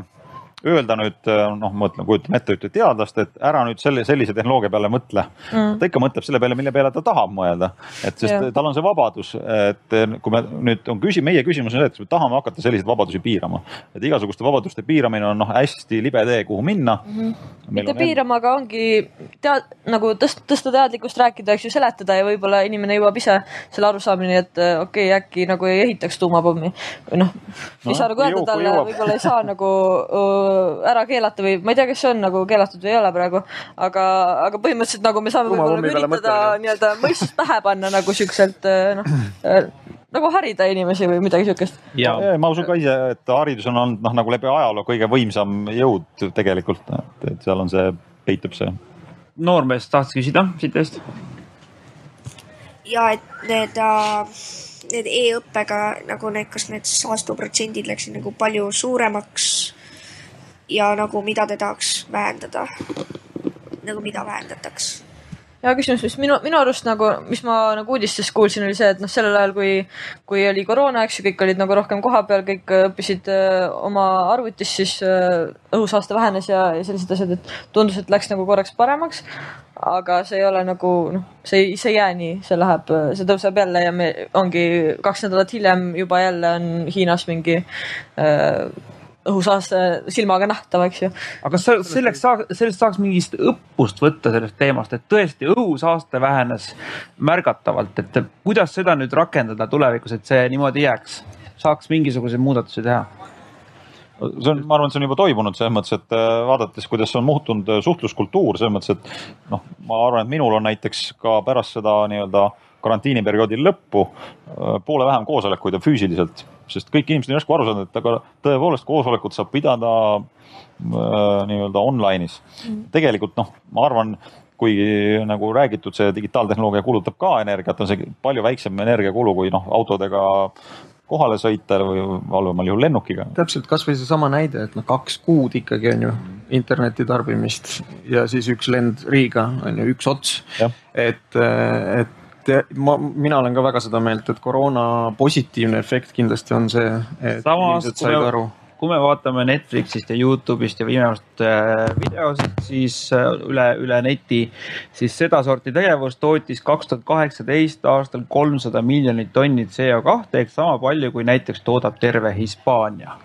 öelda nüüd noh, ma mõtlen, kujutan ette ühte teadlast, et ära nüüd selle, sellise tehnoloogia peale mõtle mm.. ta ikka mõtleb selle peale, mille peale ta tahab mõelda, et sest ja. tal on see vabadus, et kui me nüüd on küsi-, meie küsimus on see, et kas me tahame hakata selliseid vabadusi piirama. et igasuguste vabaduste piiramine on noh, hästi libe tee, kuhu minna mm. -hmm. mitte on... piirama, aga ongi tead, nagu tõsta, tõsta teadlikkust, rääkida, eks ju, seletada ja võib-olla inimene jõuab ise selle arusaamini, et okei okay,, äkki nagu ei ehitaks tuumapommi või noh, ei no, saa nagu öelda talle, võib-olla ei saa nagu *laughs* ära keelata või ma ei tea, kas see on nagu keelatud või ei ole praegu, aga, aga põhimõtteliselt nagu me saame võib-olla üritada nii-öelda mõistust pähe panna nagu siukselt noh äh, nagu harida inimesi või midagi siukest. ja ma usun ka ise, et haridus on olnud noh, nagu läbi ajaloo kõige võimsam jõud tegelikult, et seal on see, peitub see. noormees tahtis küsida siit eest. ja et need äh, need e-õppega nagu need, kas need saastuprotsendid läksid nagu palju suuremaks ja nagu mida te tahaks vähendada, nagu mida vähendataks? hea küsimus, mis minu, minu arust nagu, mis ma nagu uudistest kuulsin, oli see, et noh, sellel ajal, kui, kui oli koroona, eks ju, kõik olid nagu rohkem kohapeal, kõik õppisid öö, oma arvutis, siis öö, õhusaaste vähenes ja, ja sellised asjad, et tundus, et läks nagu korraks paremaks. aga see ei ole nagu noh, see ei, see ei jää nii, see läheb, see tõuseb jälle ja me ongi kaks nädalat hiljem juba jälle on Hiinas mingi öö, õhusaaste silmaga nähtav, eks ju. aga kas selleks saaks, sellest saaks mingist õppust võtta sellest teemast, et tõesti õhusaaste vähenes märgatavalt, et kuidas seda nüüd rakendada tulevikus, et see niimoodi jääks, saaks mingisuguseid muudatusi teha? see on, ma arvan, et see on juba toimunud selles mõttes, et äh, vaadates, kuidas on muutunud äh, suhtluskultuur selles mõttes, et noh, ma arvan, et minul on näiteks ka pärast seda nii-öelda karantiiniperioodi lõppu äh, poole vähem koosolekuid füüsiliselt sest kõik inimesed on järsku aru saanud, et aga tõepoolest koosolekut saab pidada äh, nii-öelda online'is mm.. tegelikult noh, ma arvan, kuigi nagu räägitud, see digitaaltehnoloogia kulutab ka energiat, on see palju väiksem energiakulu kui noh, autodega kohale sõita või halvemal juhul lennukiga. täpselt, kasvõi seesama näide, et noh, kaks kuud ikkagi on ju interneti tarbimist ja siis üks lend Riiga on ju üks ots. et, et et ma, mina olen ka väga seda meelt, et koroona positiivne efekt kindlasti on see, et Samas, inimesed said aru kui me vaatame Netflixist ja Youtube'ist ja viimast äh, videosid, siis äh, üle, üle neti, siis sedasorti tegevus tootis kaks tuhat kaheksateist aastal kolmsada miljonit tonni CO2 ehk sama palju, kui näiteks toodab terve Hispaania.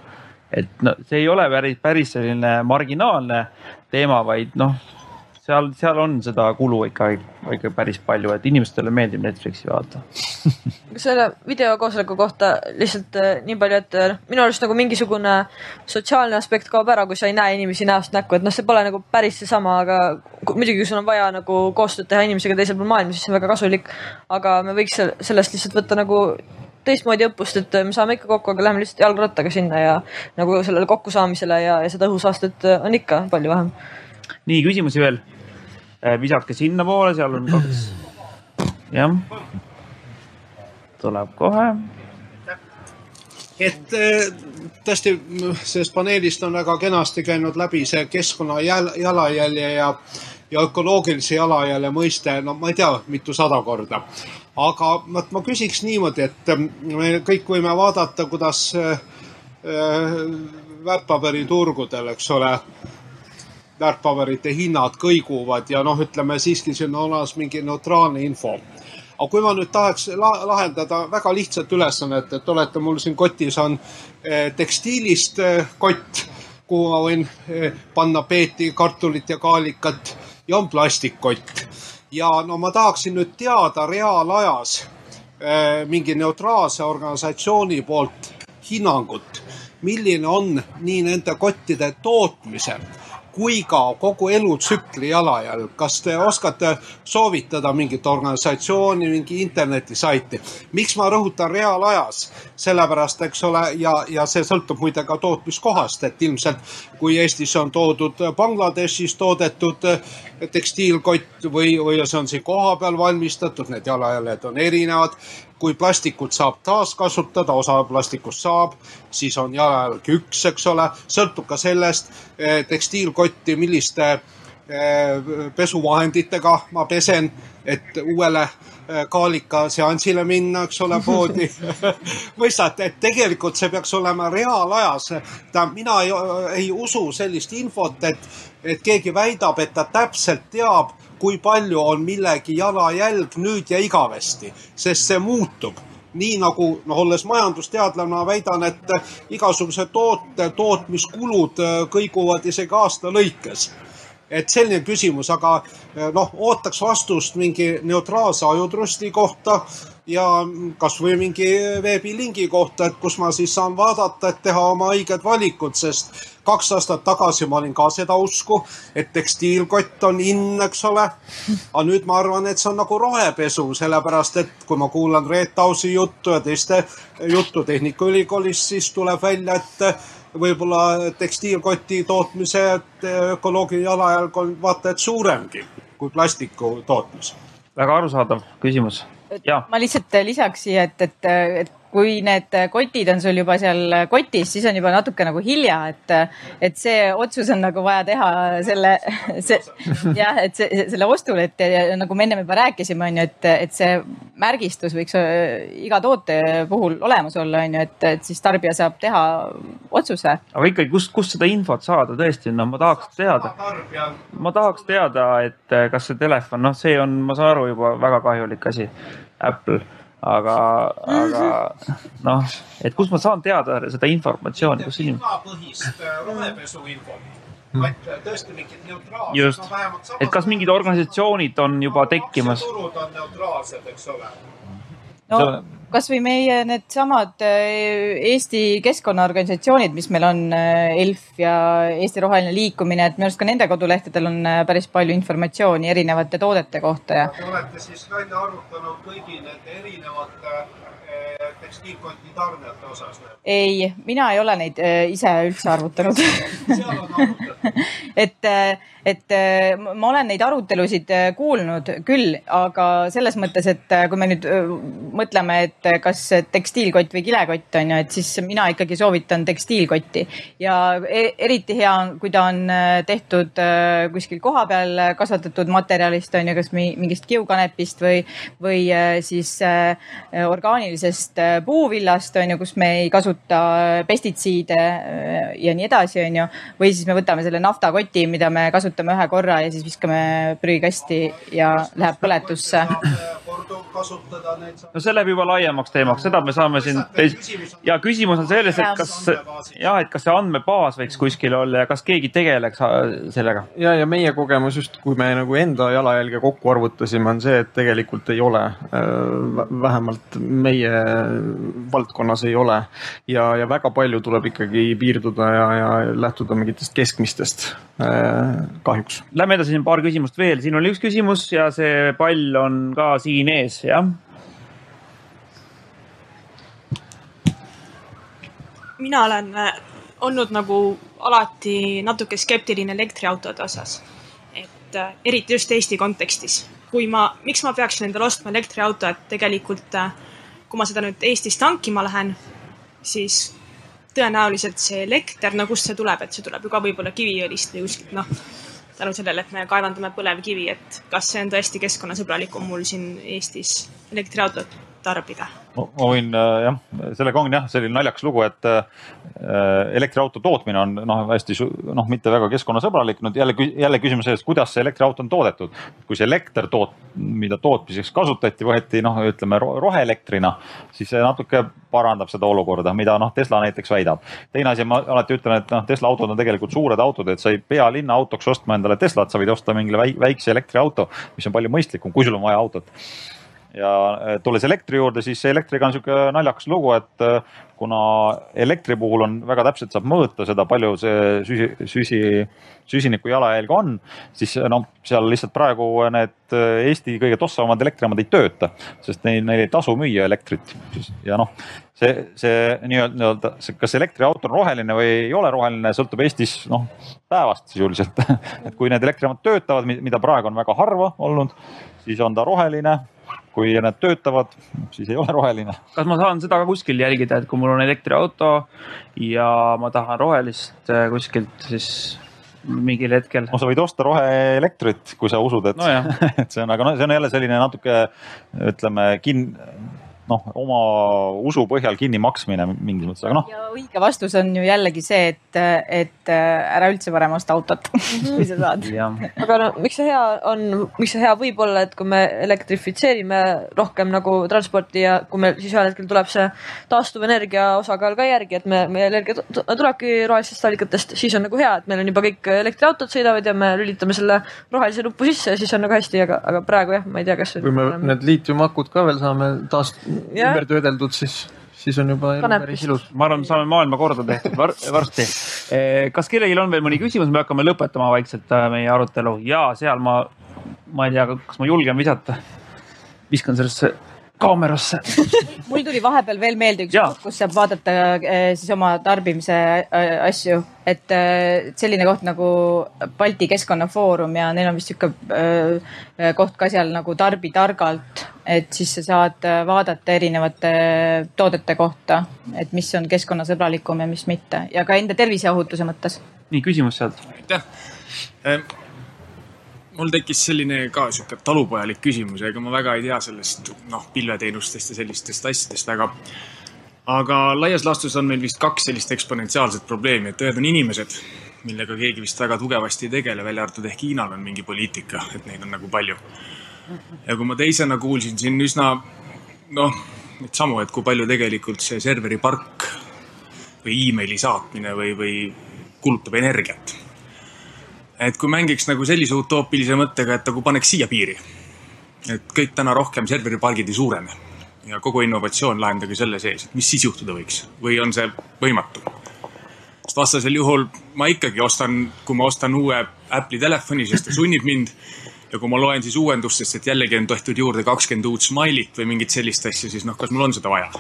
et no see ei ole päris, päris selline marginaalne teema, vaid noh seal, seal on seda kulu ikka, ikka päris palju, et inimestele meeldib Netflixi vaadata *laughs* selle videokoosoleku kohta lihtsalt äh, nii palju, et äh, minu arust nagu mingisugune sotsiaalne aspekt kaob ära, kui sa ei näe inimesi näost näkku, et noh, see pole nagu päris seesama, aga muidugi, kui sul on vaja nagu koostööd teha inimesega teisel pool maailma, siis see on väga kasulik. aga me võiks sellest lihtsalt võtta nagu teistmoodi õppust, et me saame ikka kokku, aga läheme lihtsalt jalgrattaga sinna ja nagu sellele kokkusaamisele ja, ja seda õhusaastet on ikka palju vähem nii, küsimusi veel? Äh, visake sinnapoole, seal on kaks. jah. tuleb kohe. et äh, tõesti sellest paneelist on väga kenasti käinud läbi see keskkonna jalajälje ja, ja ökoloogilise jalajälje mõiste, no ma ei tea, mitusada korda. aga vot ma küsiks niimoodi, et äh, me kõik võime vaadata, kuidas väärtpaberiturgudel, eks ole väärtpaberite hinnad kõiguvad ja noh, ütleme siiski siin on olemas mingi neutraalne info. aga kui ma nüüd tahaks la lahendada väga lihtsat ülesannet, et olete, mul siin kotis on eh, tekstiilist eh, kott, kuhu ma võin eh, panna peeti, kartulit ja kaalikat ja on plastikkott ja no ma tahaksin nüüd teada reaalajas mingi neutraalse organisatsiooni poolt hinnangut, milline on nii nende kottide tootmise kui ka kogu elutsükli jalajälg. kas te oskate soovitada mingit organisatsiooni, mingi internetisaiti? miks ma rõhutan reaalajas? sellepärast, eks ole, ja, ja see sõltub muide ka tootmiskohast, et ilmselt kui Eestis on toodud Bangladeshis toodetud tekstiilkott või, või see on siin kohapeal valmistatud, need jalajäljed on erinevad kui plastikut saab taaskasutada, osa plastikust saab, siis on jalajälg üks, eks ole, sõltub ka sellest eh, tekstiilkotti, milliste eh, pesuvahenditega ma pesen, et uuele eh, kaalika seansile minna, eks ole, poodi *laughs* mõistate, et tegelikult see peaks olema reaalajas. tähendab, mina ei, ei usu sellist infot, et, et keegi väidab, et ta täpselt teab kui palju on millegi jalajälg nüüd ja igavesti, sest see muutub nii nagu noh, olles majandusteadlane, ma väidan, et igasuguse toote tootmiskulud äh, kõiguvad isegi aasta lõikes. et selline küsimus, aga äh, noh, ootaks vastust mingi neutraalse ajutrusti kohta ja kasvõi mingi veebilingi kohta, et kus ma siis saan vaadata, et teha oma õiged valikud, sest kaks aastat tagasi ma olin ka seda usku, et tekstiilkott on in, eks ole. aga nüüd ma arvan, et see on nagu rohepesu, sellepärast et kui ma kuulan Reet Ausi juttu ja teiste juttu Tehnikaülikoolis, siis tuleb välja, et võib-olla tekstiilkoti tootmise ökoloogiline jalajälg on vaata et suuremgi kui plastiku tootmis. väga arusaadav küsimus ma lihtsalt lisaks siia, et, et, et kui need kotid on sul juba seal kotis, siis on juba natuke nagu hilja, et, et see otsus on nagu vaja teha selle, *laughs* see jah, et see, selle ostul, et ja, nagu me ennem juba rääkisime, on ju, et, et see märgistus võiks äh, iga toote puhul olemas olla, on ju, et, et siis tarbija saab teha otsuse. aga ikkagi, kust, kust seda infot saada tõesti, no ma tahaks teada. ma tahaks teada, et kas see telefon, noh, see on, ma saan aru, juba väga kahjulik asi Apple, aga, aga noh, et kust ma saan teada seda informatsiooni, kus inimene. põhist äh, rohepesuinfot vaid tõesti mingid neutraalsed. just no,, et kas mingid organisatsioonid on juba tekkimas? turud on neutraalsed, eks ole no kasvõi meie needsamad äh, Eesti keskkonnaorganisatsioonid, mis meil on, äh, ELF ja Eesti Roheline Liikumine, et minu arust ka nende kodulehtedel on äh, päris palju informatsiooni erinevate toodete kohta ja. Te olete siis välja arvutanud kõigi nende erinevate tekstiilkoti tarnijate osas? ei, mina ei ole neid ise üldse arvutanud *laughs* et, et ma olen neid arutelusid kuulnud küll, aga selles mõttes, et kui me nüüd mõtleme, et kas tekstiilkott või kilekott on ju, et siis mina ikkagi soovitan tekstiilkotti ja e-, eriti hea on, kui ta on tehtud kuskil kohapeal kasvatatud materjalist on ju, kas mingist kiukanepist või, või siis orgaanilisest puuvillast on ju, kus me ei kasuta pestitsiide ja nii edasi, on ju. või siis me võtame selle naftakoti, mida me kasutame ühe korra ja siis viskame prügikasti ja läheb põletusse. No see läheb juba laiemaks teemaks, seda me saame siin teis... ja küsimus on selles, et kas jah, et kas see andmebaas võiks kuskil olla ja kas keegi tegeleks äh, sellega? ja, ja meie kogemus just, kui me nagu enda jalajälge kokku arvutasime, on see, et tegelikult ei ole. Äh, vähemalt meie valdkonnas ei ole ja, ja väga palju tuleb ikkagi piirduda ja, ja lähtuda mingitest keskmistest äh, kahjuks. Lähme edasi, siin paar küsimust veel, siin oli üks küsimus ja see pall on ka siin ees, jah. mina olen äh, olnud nagu alati natuke skeptiline elektriautode osas. et äh, eriti just Eesti kontekstis. kui ma, miks ma peaksin endale ostma elektriauto, et tegelikult äh, kui ma seda nüüd Eestis tankima lähen, siis tõenäoliselt see elekter, no kust see tuleb, et see tuleb ju ka võib-olla Kiviõlist või kuskilt, noh, tänu sellele, et me kaevandame põlevkivi, et kas see on tõesti keskkonnasõbralikum mul siin Eestis elektriautot tarbida ma võin äh, jah, sellega on jah, selline naljakas lugu, et äh, elektriauto tootmine on noh, hästi noh, mitte väga keskkonnasõbralik. nüüd jälle, jälle küsimus sellest, kuidas see elektriauto on toodetud. kui see elekter toot-, mida tootmiseks kasutati, võeti noh, ütleme ro- roheelektrina, siis see natuke parandab seda olukorda, mida noh, Tesla näiteks väidab. teine asi, ma alati ütlen, et noh, Tesla autod on tegelikult suured autod, et sa ei pea linna autoks ostma endale Teslat, sa võid osta mingile väik- väikse elektriauto, mis on palju mõistlikum, kui sul on vaja autot ja eh, tulles elektri juurde, siis elektriga on sihuke naljakas lugu, et eh, kuna elektri puhul on väga täpselt saab mõõta seda, palju see süsi, süsi, süsiniku jalajälg on, siis no seal lihtsalt praegu need eh, Eesti kõige tossavamad elektrijaamad ei tööta, sest neil, neil ei tasu müüa elektrit. ja noh, see, see nii-öelda, kas elektriauto on roheline või ei ole roheline, sõltub Eestis noh päevast sisuliselt *laughs* et kui need elektrijaamad töötavad, mida praegu on väga harva olnud, siis on ta roheline kui need töötavad, siis ei ole roheline. kas ma saan seda ka kuskil jälgida, et kui mul on elektriauto ja ma tahan rohelist äh, kuskilt, siis mingil hetkel? no sa võid osta roheelektrit, kui sa usud, et no, *laughs* et see on, aga noh, see on jälle selline natuke ütleme kin-, noh, oma usu põhjal kinni maksmine mingis mõttes, aga noh. ja õige vastus on ju jällegi see, et, et äh, ära üldse varem osta autot *laughs* kui sa saad. aga no miks see hea on, miks see hea võib olla, et kui me elektrifitseerime rohkem nagu transporti ja kui meil siis ühel hetkel tuleb see taastuvenergia osakaal ka järgi, et me, meie energia tu- tulebki rohelistest allikatest, siis on nagu hea, et meil on juba kõik elektriautod sõidavad ja me lülitame selle rohelise nuppu sisse ja siis on nagu hästi, aga, aga praegu jah, ma ei tea, kas. kui me need liitiumakud ka veel saame taas Jah. ümber töödeldud, siis, siis on juba elu päris ilus. ma arvan, me saame maailma korda tehtud var *laughs* varsti. kas kellelgi on veel mõni küsimus, me hakkame lõpetama vaikselt äh, meie arutelu ja seal ma, ma ei tea, kas ma julgen visata. viskan sellesse kaamerasse. *laughs* mul tuli vahepeal veel meelde üks koht, kus saab vaadata eh, siis oma tarbimise eh, asju, et eh, selline koht nagu Balti Keskkonnafoorum ja neil on vist sihuke koht ka seal nagu Tarbi targalt, et siis sa saad vaadata erinevate toodete kohta, et mis on keskkonnasõbralikum ja mis mitte ja ka enda tervise ja ohutuse mõttes. nii küsimus sealt. aitäh mul tekkis selline ka sihuke talupojalik küsimus, ega ma väga ei tea sellest noh, pilveteenustest ja sellistest asjadest väga. aga laias laastus on meil vist kaks sellist eksponentsiaalset probleemi, et ühed on inimesed, millega keegi vist väga tugevasti ei tegele, välja arvatud ehk Hiinal on mingi poliitika, et neid on nagu palju. ja kui ma teisena kuulsin siin üsna noh, neid samu, et kui palju tegelikult see serveripark või emaili saatmine või, või kulutab energiat et kui mängiks nagu sellise utoopilise mõttega, et nagu paneks siia piiri. et kõik täna rohkem serveripargid ei suurene ja kogu innovatsioon lahendage selle sees, et mis siis juhtuda võiks või on see võimatu? sest vastasel juhul ma ikkagi ostan, kui ma ostan uue Apple'i telefoni, sest ta sunnib mind. ja kui ma loen siis uuendustest, et jällegi on tehtud juurde kakskümmend uut Smile'it või mingit sellist asja, siis noh, kas mul on seda vaja?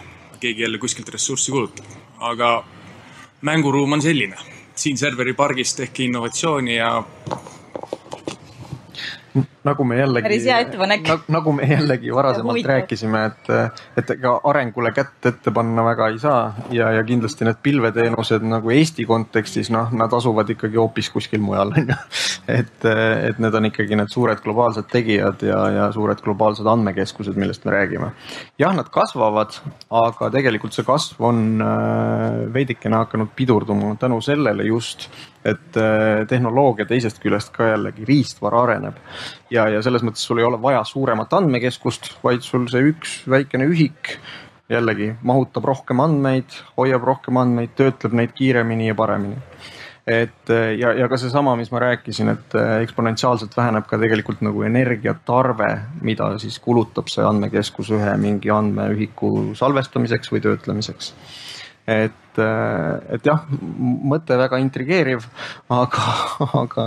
keegi jälle kuskilt ressurssi kulutab, aga mänguruum on selline siin serveripargis tehke innovatsiooni ja. Nagu me jällegi, päris hea ettepanek. nagu me jällegi varasemalt rääkisime, et, et ega arengule kätt ette panna väga ei saa ja, ja kindlasti need pilveteenused nagu Eesti kontekstis, noh, nad asuvad ikkagi hoopis kuskil mujal, *laughs* on ju. et, et need on ikkagi need suured globaalsed tegijad ja, ja suured globaalsed andmekeskused, millest me räägime. jah, nad kasvavad, aga tegelikult see kasv on äh, veidikene hakanud pidurduma tänu sellele just, et äh, tehnoloogia teisest küljest ka jällegi riistvara areneb ja, ja selles mõttes sul ei ole vaja suuremat andmekeskust, vaid sul see üks väikene ühik jällegi mahutab rohkem andmeid, hoiab rohkem andmeid, töötleb neid kiiremini ja paremini. et äh, ja, ja ka seesama, mis ma rääkisin, et äh, eksponentsiaalselt väheneb ka tegelikult nagu energiatarve, mida siis kulutab see andmekeskus ühe mingi andmeühiku salvestamiseks või töötlemiseks et, et jah, mõte väga intrigeeriv, aga, *laughs* aga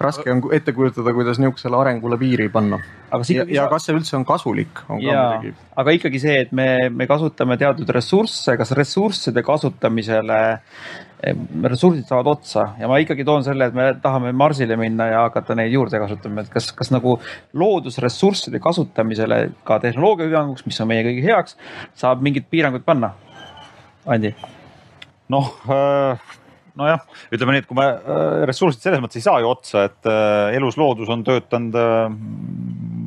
raske on ette kujutada, kuidas niisugusele arengule piiri panna. ja, ja kas see üldse on kasulik, on ka muidugi. aga ikkagi see, et me, me kasutame teatud ressursse, kas ressursside kasutamisele, ressursid saavad otsa ja ma ikkagi toon selle, et me tahame Marsile minna ja hakata neid juurde kasutama, et kas, kas nagu loodusressursside kasutamisele ka tehnoloogia hüvanguks, mis on meie kõigi heaks, saab mingid piirangud panna? Andi noh, nojah, ütleme nii, et kui me äh, ressursid selles mõttes ei saa ju otsa, et äh, elusloodus on töötanud äh,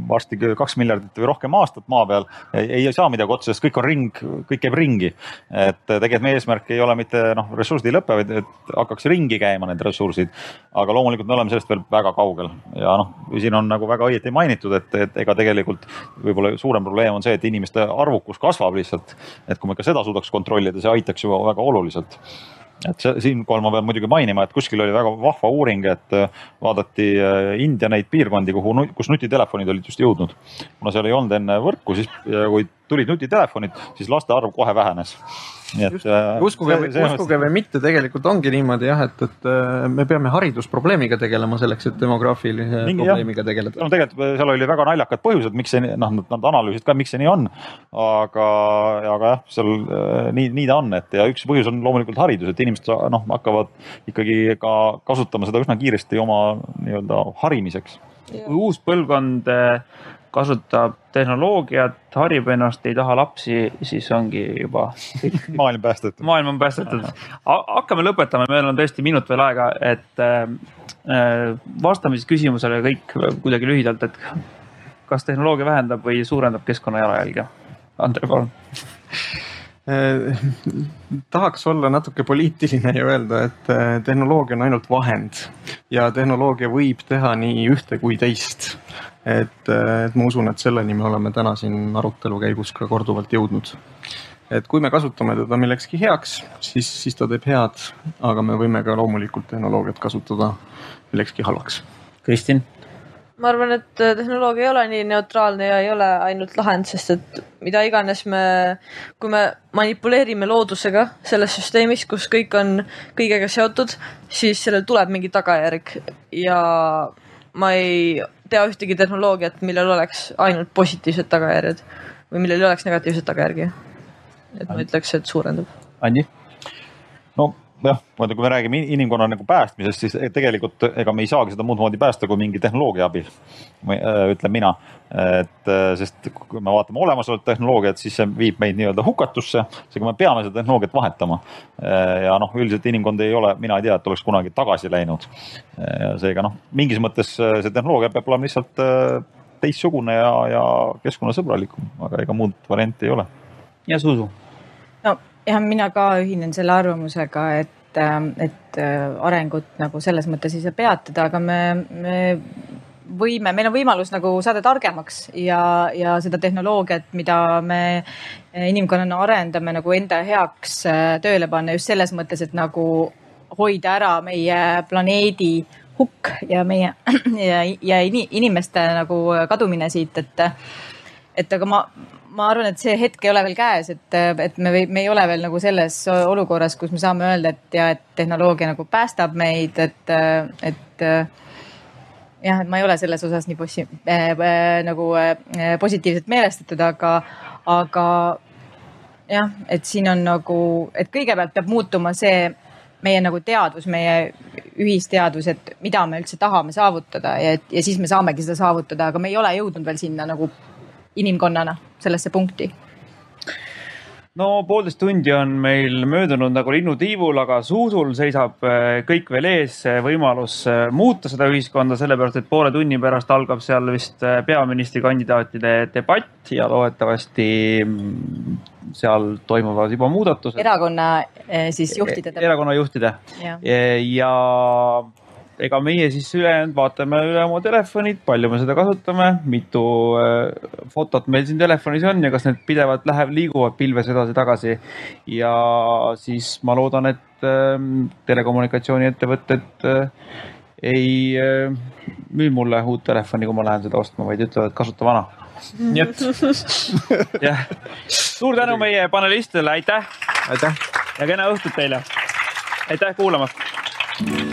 varsti kaks miljardit või rohkem aastat maa peal, ei saa midagi otsa, sest kõik on ring, kõik käib ringi. et tegelikult meie eesmärk ei ole mitte noh, ressursid ei lõpe, vaid et hakkaks ringi käima need ressursid. aga loomulikult me oleme sellest veel väga kaugel ja noh, siin on nagu väga õieti mainitud, et, et ega tegelikult võib-olla suurem probleem on see, et inimeste arvukus kasvab lihtsalt. et kui me ka seda suudaks kontrollida, see aitaks ju väga oluliselt et siinkohal ma pean muidugi mainima, et kuskil oli väga vahva uuring, et äh, vaadati äh, India neid piirkondi, kuhu, kus nutitelefonid olid just jõudnud. kuna seal ei olnud enne võrku, siis kui tulid nutitelefonid, siis laste arv kohe vähenes nii et. Äh, uskuge, uskuge või mitte, tegelikult ongi niimoodi jah, et, et äh, me peame haridusprobleemiga tegelema selleks, et demograafilise Mingi, probleemiga jah. tegeleda. no tegelikult äh, seal oli väga naljakad põhjused, miks see noh, nad analüüsisid ka, miks see nii on. aga, aga jah, seal nii, nii ta on, et ja üks põhjus on loomulikult haridus, et inimesed noh, hakkavad ikkagi ka kasutama seda üsna kiiresti oma nii-öelda harimiseks. uus põlvkond kasutab tehnoloogiat, harib ennast, ei taha lapsi, siis ongi juba *laughs* maailm päästetud. maailm on päästetud. hakkame lõpetama, meil on tõesti minut veel aega, et äh, äh, vastame siis küsimusele kõik kuidagi lühidalt, et kas tehnoloogia vähendab või suurendab keskkonna jalajälge? Andre, palun äh, tahaks olla natuke poliitiline ja öelda, et äh, tehnoloogia on ainult vahend ja tehnoloogia võib teha nii ühte kui teist et, et ma usun, et selleni me oleme täna siin arutelu käigus ka korduvalt jõudnud. et kui me kasutame teda millekski heaks, siis, siis ta teeb head, aga me võime ka loomulikult tehnoloogiat kasutada millekski halvaks. Kristin? ma arvan, et tehnoloogia ei ole nii neutraalne ja ei ole ainult lahend, sest et mida iganes me, kui me manipuleerime loodusega selles süsteemis, kus kõik on kõigega seotud, siis sellel tuleb mingi tagajärg ja ma ei tea ühtegi tehnoloogiat, millel oleks ainult positiivsed tagajärjed või millel ei oleks negatiivseid tagajärgi. et ma ütleks, et suurendab. Andi? no jah, vaata, kui me räägime inimkonna nagu päästmisest, siis tegelikult ega me ei saagi seda muud moodi päästa kui mingi tehnoloogia abil. Äh, ütlen mina, et äh, sest kui me vaatame olemasolevat tehnoloogiat, siis see viib meid nii-öelda hukatusse, seega me peame seda tehnoloogiat vahetama. Ja noh, üldiselt inimkond ei ole, mina ei tea, et oleks kunagi tagasi läinud. seega noh, mingis mõttes see tehnoloogia peab olema lihtsalt teistsugune ja, ja keskkonnasõbralikum, aga ega muud varianti ei ole. ja Zuzu jah, mina ka ühinen selle arvamusega, et, ähm, et äh, arengut nagu selles mõttes ei saa peatada, aga me, me võime, meil on võimalus nagu saada targemaks ja, ja seda tehnoloogiat, mida me inimkonnana arendame nagu enda heaks äh, tööle panna just selles mõttes, et nagu hoida ära meie planeedi hukk ja meie *clears throat* ja, ja inimeste nagu kadumine siit, et, et aga ma ma arvan, et see hetk ei ole veel käes, et, et me, me ei ole veel nagu selles olukorras, kus me saame öelda, et ja, et tehnoloogia nagu päästab meid, et, et jah, et ma ei ole selles osas nii possi- äh, äh, nagu äh, positiivselt meelestatud, aga, aga jah, et siin on nagu, et kõigepealt peab muutuma see meie nagu teadvus, meie ühisteadvus, et mida me üldse tahame saavutada ja, ja siis me saamegi seda saavutada, aga me ei ole jõudnud veel sinna nagu inimkonnana sellesse punkti? no poolteist tundi on meil möödunud nagu linnutiivul, aga Zuusul seisab äh, kõik veel ees, võimalus äh, muuta seda ühiskonda, sellepärast et poole tunni pärast algab seal vist äh, peaministrikandidaatide debatt ja loodetavasti mm, seal toimuvad juba muudatused. erakonna siis juhtide. erakonna juhtide ja, ja ega meie siis ülejäänud vaatame üle oma telefonid, palju me seda kasutame, mitu äh, fotot meil siin telefonis on ja kas need pidevalt läheb, liiguvad pilves edasi-tagasi. ja siis ma loodan, et ähm, telekommunikatsiooniettevõtted äh, ei äh, müü mulle uut telefoni, kui ma lähen seda ostma, vaid ütlevad, kasuta vana. nii et *laughs* jah, suur tänu meie panelistidele, aitäh. aitäh. ja kena õhtut teile. aitäh kuulamast